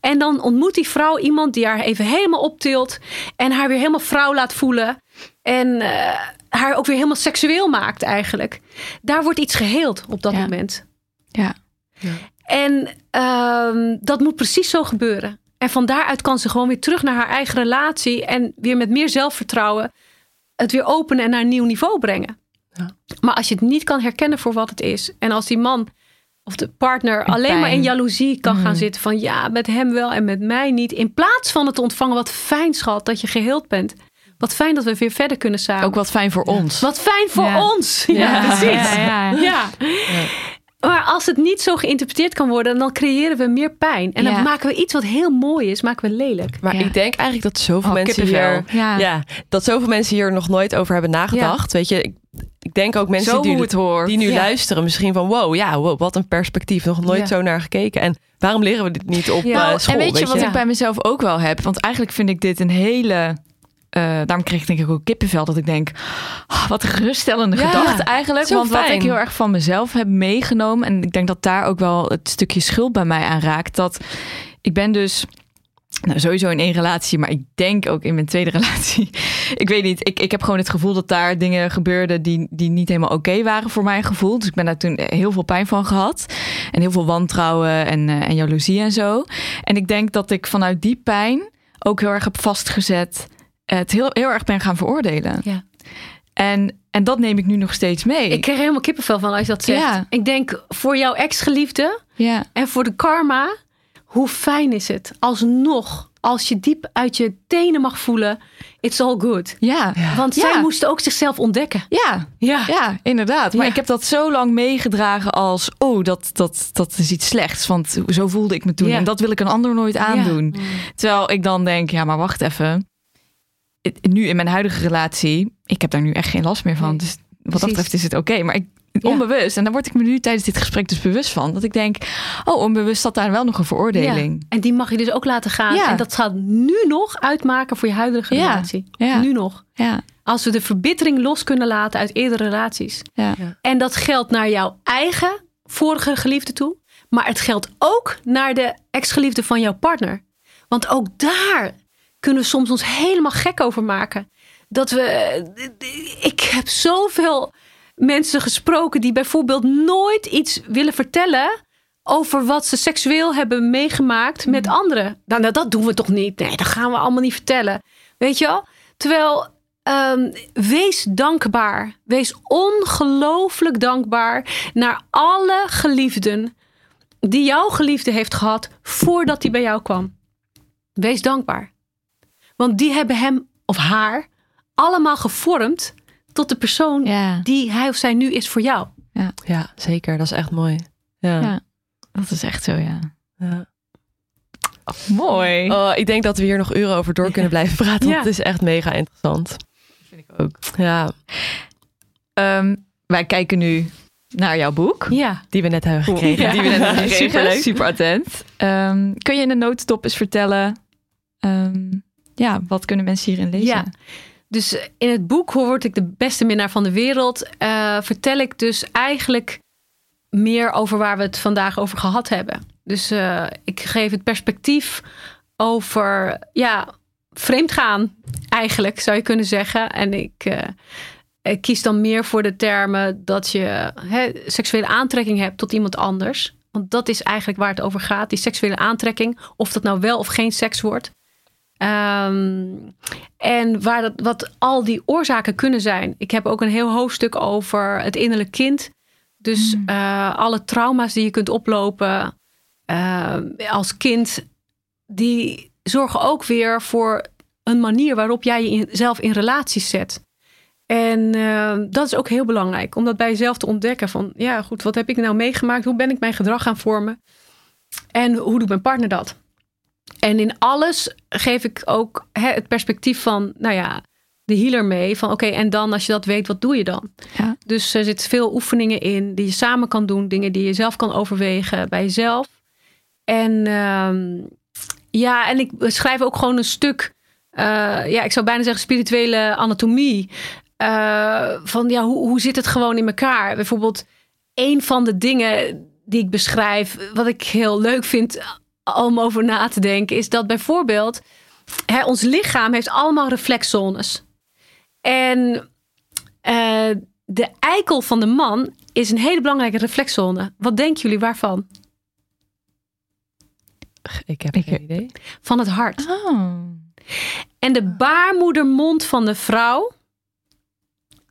En dan ontmoet die vrouw iemand die haar even helemaal optilt en haar weer helemaal vrouw laat voelen. En eh, haar ook weer helemaal seksueel maakt eigenlijk. Daar wordt iets geheeld op dat Ja. moment. Ja. En ehm, dat moet precies zo gebeuren. En van daaruit kan ze gewoon weer terug naar haar eigen relatie en weer met meer zelfvertrouwen het weer openen en naar een nieuw niveau brengen. Ja. Maar als je het niet kan herkennen voor wat het is en als die man of de partner alleen maar in jaloezie kan gaan Mm. zitten van ja, met hem wel en met mij niet, in plaats van het te ontvangen wat fijn schat dat je geheeld bent. Wat fijn dat we weer verder kunnen samen. Ook wat fijn voor ons. Wat fijn voor Ja. ons. Ja, precies. Ja, ja. Ja. Maar als het niet zo geïnterpreteerd kan worden, dan creëren we meer pijn. En dan maken we iets wat heel mooi is, maken we lelijk. Maar Ja. ik denk eigenlijk dat zoveel Oh, mensen hier... Ja. Ja, dat zoveel mensen hier nog nooit over hebben nagedacht. Weet je, ik, ik denk ook mensen Zo die, hoe het hoort. die nu Ja. luisteren misschien van... wow, ja, wow, wat een perspectief. Nog nooit Ja. zo naar gekeken. En waarom leren we dit niet op Ja. eh, Nou, school? en weet je wat ik bij mezelf ook wel heb? Want eigenlijk vind ik dit een hele. Eh, daarom kreeg ik denk ik ook kippenvel dat ik denk, ah, wat een geruststellende Ja, gedachte eigenlijk. Want wat ik heel erg van mezelf heb meegenomen en ik denk dat daar ook wel het stukje schuld bij mij aan raakt. Dat ik ben dus nou, sowieso in één relatie, maar ik denk ook in mijn tweede *laughs* relatie. Ik weet niet, ik, ik heb gewoon het gevoel dat daar dingen gebeurden die, die niet helemaal oké waren voor mijn gevoel. Dus ik ben daar toen heel veel pijn van gehad. En heel veel wantrouwen en, eh, en jaloezie en zo. En ik denk dat ik vanuit die pijn ook heel erg heb vastgezet. Het heel, heel erg ben gaan veroordelen. Ja. En, en dat neem ik nu nog steeds mee. Ik krijg helemaal kippenvel van als je dat zegt. Ja. Ik denk voor jouw ex-geliefde ja. en voor de karma, hoe fijn is het alsnog als je diep uit je tenen mag voelen, it's all good. Ja. Want Ja. zij moesten ook zichzelf ontdekken. Ja. Ja. Ja, inderdaad. Maar Ja. ik heb dat zo lang meegedragen als... oh, dat, dat, dat is iets slechts. Want zo voelde ik me toen. Ja. En dat wil ik een ander nooit aandoen. Terwijl ik dan denk, ja, maar wacht even. Nu in mijn huidige relatie... ik heb daar nu echt geen last meer van. Nee. Dus wat Precies. dat betreft is het oké. Maar ik, Ja. onbewust, en daar word ik me nu tijdens dit gesprek dus bewust van... dat ik denk, oh, onbewust zat daar wel nog een veroordeling. Ja. En die mag je dus ook laten gaan. Ja. En dat gaat nu nog uitmaken voor je huidige Ja. relatie. Ja. Nu nog. Ja, Als we de verbittering los kunnen laten uit eerdere relaties. ja. En dat geldt naar jouw eigen vorige geliefde toe. Maar het geldt ook naar de ex-geliefde van jouw partner. Want ook daar kunnen we soms ons helemaal gek over maken. Dat we. Ik heb zoveel mensen gesproken die bijvoorbeeld nooit iets willen vertellen. over wat ze seksueel hebben meegemaakt met anderen. Nou, nou, dat doen we toch niet? Nee, dat gaan we allemaal niet vertellen. Weet je wel? Terwijl. ehm, wees dankbaar. Wees ongelooflijk dankbaar naar alle geliefden die jouw geliefde heeft gehad voordat hij bij jou kwam. Wees dankbaar. Want die hebben hem of haar allemaal gevormd tot de persoon Ja. die hij of zij nu is voor jou. Ja, zeker. Dat is echt mooi. Ja. Ja. Dat is echt zo, ja. Ja. Mooi. Oh, ik denk dat we hier nog uren over door *laughs* kunnen blijven praten. Want Ja. het is echt mega interessant. vind ik ook. Ja, Ehm, wij kijken nu naar jouw boek. Ja. die we net hebben gekregen. Ja. Die we net hebben *laughs* gekregen. Superleuk. Super attent. Ehm, kun je in de notendop eens vertellen... ehm, ja, wat kunnen mensen hierin lezen? Ja. Dus in het boek Hoe word ik de beste minnaar van de wereld, eh, vertel ik dus eigenlijk meer over waar we het vandaag over gehad hebben. Dus eh, ik geef het perspectief over ja, vreemdgaan, eigenlijk zou je kunnen zeggen. En ik, eh, ik kies dan meer voor de termen dat je hè, seksuele aantrekking hebt tot iemand anders. Want dat is eigenlijk waar het over gaat, die seksuele aantrekking. Of dat nou wel of geen seks wordt. Ehm, en waar dat, wat al die oorzaken kunnen zijn. Ik heb ook een heel hoofdstuk over het innerlijk kind. Dus eh, alle trauma's die je kunt oplopen eh, als kind, die zorgen ook weer voor een manier waarop jij jezelf in relaties zet. En eh, dat is ook heel belangrijk, om dat bij jezelf te ontdekken. Van ja, goed, wat heb ik nou meegemaakt? Hoe ben ik mijn gedrag gaan vormen? En hoe doet mijn partner dat? En in alles geef ik ook hè, het perspectief van, nou ja, de healer mee. Van oké, en dan als je dat weet, wat doe je dan? Ja. Dus er zitten veel oefeningen in die je samen kan doen. Dingen die je zelf kan overwegen bij jezelf. En ehm, ja, en ik schrijf ook gewoon een stuk, eh, ja, ik zou bijna zeggen spirituele anatomie. Eh, van ja, hoe, hoe zit het gewoon in elkaar? Bijvoorbeeld, een van de dingen die ik beschrijf, wat ik heel leuk vind om over na te denken, is dat bijvoorbeeld hè, ons lichaam heeft allemaal reflexzones. En eh, de eikel van de man is een hele belangrijke reflexzone. Wat denken jullie waarvan? Ik heb geen idee. Van het hart. Oh. En de baarmoedermond van de vrouw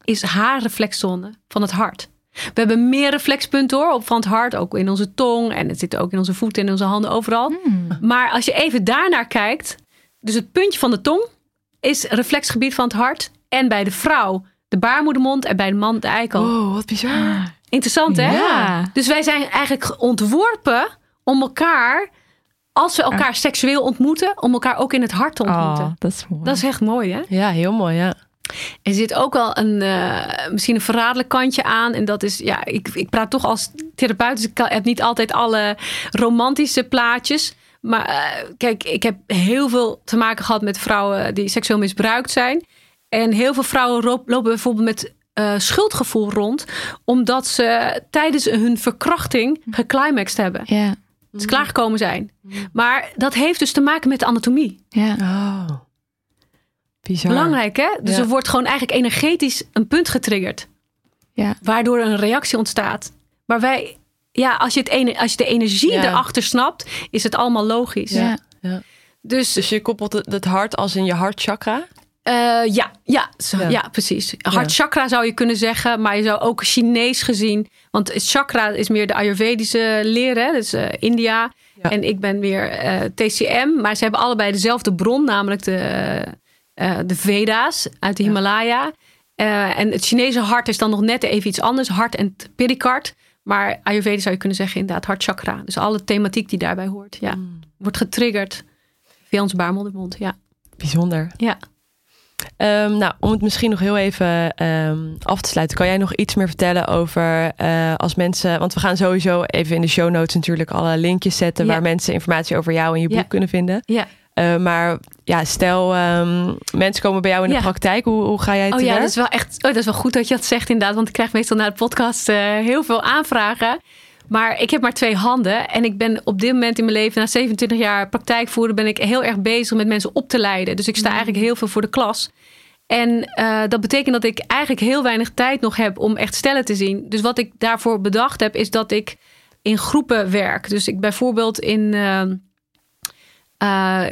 is haar reflexzone van het hart. We hebben meer reflexpunten hoor, op van het hart, ook in onze tong en het zit ook in onze voeten en in onze handen overal. Hmm. Maar als je even daarnaar kijkt, dus het puntje van de tong is reflexgebied van het hart en bij de vrouw de baarmoedermond en bij de man de eikel. Oh, wat bizar. Interessant hè? Ja. Dus wij zijn eigenlijk ontworpen om elkaar, als we elkaar seksueel ontmoeten, om elkaar ook in het hart te ontmoeten. Oh, dat is mooi. Dat is echt mooi hè? Ja, heel mooi, ja. Er zit ook wel een, eh, misschien een verraderlijk kantje aan. En dat is, ja, ik, ik praat toch als therapeut, dus ik kan- heb niet altijd alle romantische plaatjes. Maar eh, kijk, ik heb heel veel te maken gehad met vrouwen die seksueel misbruikt zijn. En heel veel vrouwen ro- lopen bijvoorbeeld met eh, schuldgevoel rond, omdat ze tijdens hun verkrachting geclimaxed hebben. Ja. Dus klaargekomen zijn. Maar dat heeft dus te maken met de anatomie. Ja. Oh. Bizar. Belangrijk, hè? Dus Ja. er wordt gewoon eigenlijk energetisch een punt getriggerd. Ja. Waardoor een reactie ontstaat. Maar wij, ja, als je, het ene, als je de energie Ja. erachter snapt, is het allemaal logisch. Ja. Dus, Dus je koppelt het, hart als in je hartchakra? Eh, ja, ja, zo- Ja. ja. precies. Hart chakra zou je kunnen zeggen, maar je zou ook Chinees gezien. Want het chakra is meer de Ayurvedische leer, hè? dus eh, India. Ja. En ik ben weer eh, TCM, maar ze hebben allebei dezelfde bron, namelijk de, eh, de Veda's uit de. Himalaya. Eh, en het Chinese hart is dan nog net even iets anders, hart en pericard. Maar Ayurvedisch zou je kunnen zeggen inderdaad hart chakra. Dus alle thematiek die daarbij hoort, ja. Mm, Wordt getriggerd via ons baarmoedermond, ja. bijzonder. Ja. Ehm, nou, om het misschien nog heel even ehm, af te sluiten, kan jij nog iets meer vertellen over eh, als mensen, want we gaan sowieso even in de show notes natuurlijk alle linkjes zetten Ja. waar mensen informatie over jou en je boek Ja. kunnen vinden. Ja. Eh, maar ja, stel ehm, mensen komen bij jou in de Ja. praktijk, hoe, hoe ga jij te Oh ja, dat is wel echt. Oh, dat is wel goed dat je dat zegt inderdaad. Want ik krijg meestal na de podcast eh, heel veel aanvragen. Maar ik heb maar twee handen. En ik ben op dit moment in mijn leven, na 27 jaar praktijkvoeren, ben ik heel erg bezig met mensen op te leiden. Dus ik sta eigenlijk heel veel voor de klas. En eh, dat betekent dat ik eigenlijk heel weinig tijd nog heb om echt stellen te zien. Dus wat ik daarvoor bedacht heb, is dat ik in groepen werk. Dus ik bijvoorbeeld in. ehm, eh,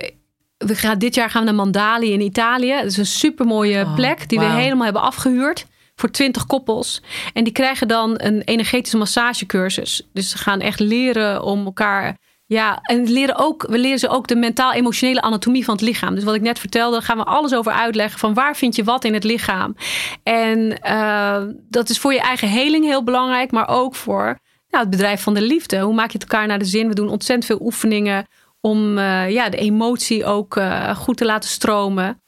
we gaan, dit jaar gaan we naar Mandali in Italië. Dat is een supermooie Oh, plek die we helemaal hebben afgehuurd voor 20 koppels. En die krijgen dan een energetische massagecursus. Dus ze gaan echt leren om elkaar. Ja, en leren ook, we leren ze ook de mentaal-emotionele anatomie van het lichaam. Dus wat ik net vertelde, gaan we alles over uitleggen. Van waar vind je wat in het lichaam? En eh, dat is voor je eigen heling heel belangrijk, maar ook voor nou, het bedrijf van de liefde. Hoe maak je het elkaar naar de zin? We doen ontzettend veel oefeningen om eh, ja, de emotie ook eh, goed te laten stromen.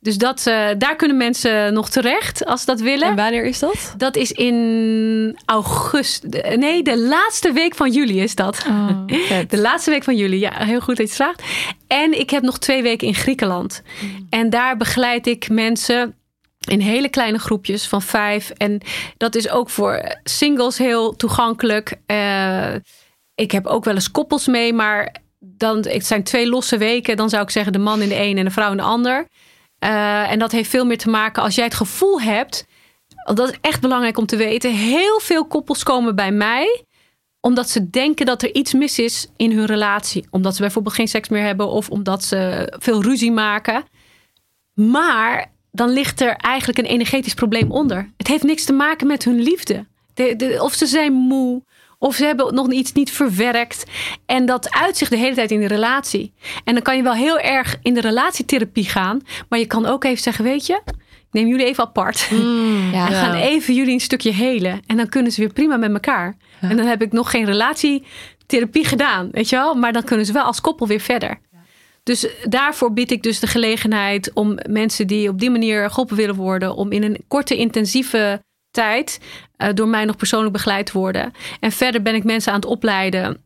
Dus dat, eh, daar kunnen mensen nog terecht als ze dat willen. En wanneer is dat? Dat is in augustus. Nee, de laatste week van juli is dat. Oh, *laughs* De laatste week van juli. Ja, heel goed dat je het vraagt. En ik heb nog twee weken in Griekenland. En daar begeleid ik mensen in hele kleine groepjes van vijf. En dat is ook voor singles heel toegankelijk. Ik heb ook wel eens koppels mee, maar dan, het zijn twee losse weken. Dan zou ik zeggen de man in de een en de vrouw in de ander. Eh, en dat heeft veel meer te maken als jij het gevoel hebt. Dat is echt belangrijk om te weten. Heel veel koppels komen bij mij omdat ze denken dat er iets mis is in hun relatie. Omdat ze bijvoorbeeld geen seks meer hebben of omdat ze veel ruzie maken. Maar dan ligt er eigenlijk een energetisch probleem onder. Het heeft niks te maken met hun liefde. De- de- of ze zijn moe, of ze hebben nog iets niet verwerkt. En dat uitzicht de hele tijd in de relatie. En dan kan je wel heel erg in de relatietherapie gaan. Maar je kan ook even zeggen, weet je, ik neem jullie even apart. *laughs* Ja. En gaan even jullie een stukje helen. En dan kunnen ze weer prima met elkaar. En dan heb ik nog geen relatietherapie gedaan, weet je wel. Maar dan kunnen ze wel als koppel weer verder. Dus daarvoor bied ik dus de gelegenheid om mensen die op die manier geholpen willen worden, om in een korte, intensieve tijd door mij nog persoonlijk begeleid te worden. En verder ben ik mensen aan het opleiden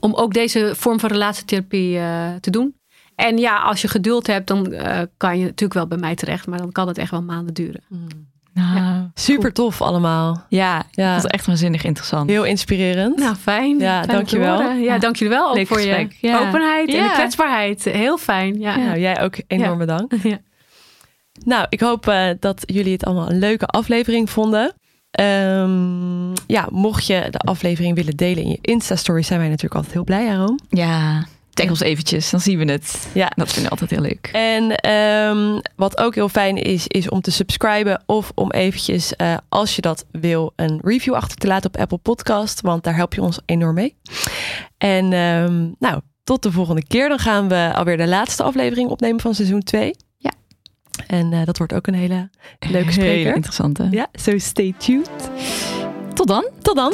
om ook deze vorm van relatietherapie eh, te doen. En ja, als je geduld hebt, dan eh, kan je natuurlijk wel bij mij terecht, maar dan kan het echt wel maanden duren. Nou, Super tof allemaal. ja, Ja. dat is echt waanzinnig interessant. Heel inspirerend. Nou, fijn. Ja, Fijn dankjewel. Ja, Ja. dank jullie wel ook Leuk voor gesprek. je Ja. openheid en de kwetsbaarheid. Heel fijn. Ja. Nou, jij ook enorm Ja. bedankt. *laughs* Ja. Nou, ik hoop eh, dat jullie het allemaal een leuke aflevering vonden. Ehm, ja, mocht je de aflevering willen delen in je Insta-story, zijn wij natuurlijk altijd heel blij, Aaron. Ja, tag ons eventjes, dan zien we het. Ja. Dat vind ik altijd heel leuk. En ehm, wat ook heel fijn is, is om te subscriben of om eventjes, eh, als je dat wil, een review achter te laten op Apple Podcast, want daar help je ons enorm mee. En ehm, nou, tot de volgende keer. Dan gaan we alweer de laatste aflevering opnemen van seizoen 2. En eh, dat wordt ook een hele leuke Hele spreker. interessante. Ja, so stay tuned. Tot dan. Tot dan.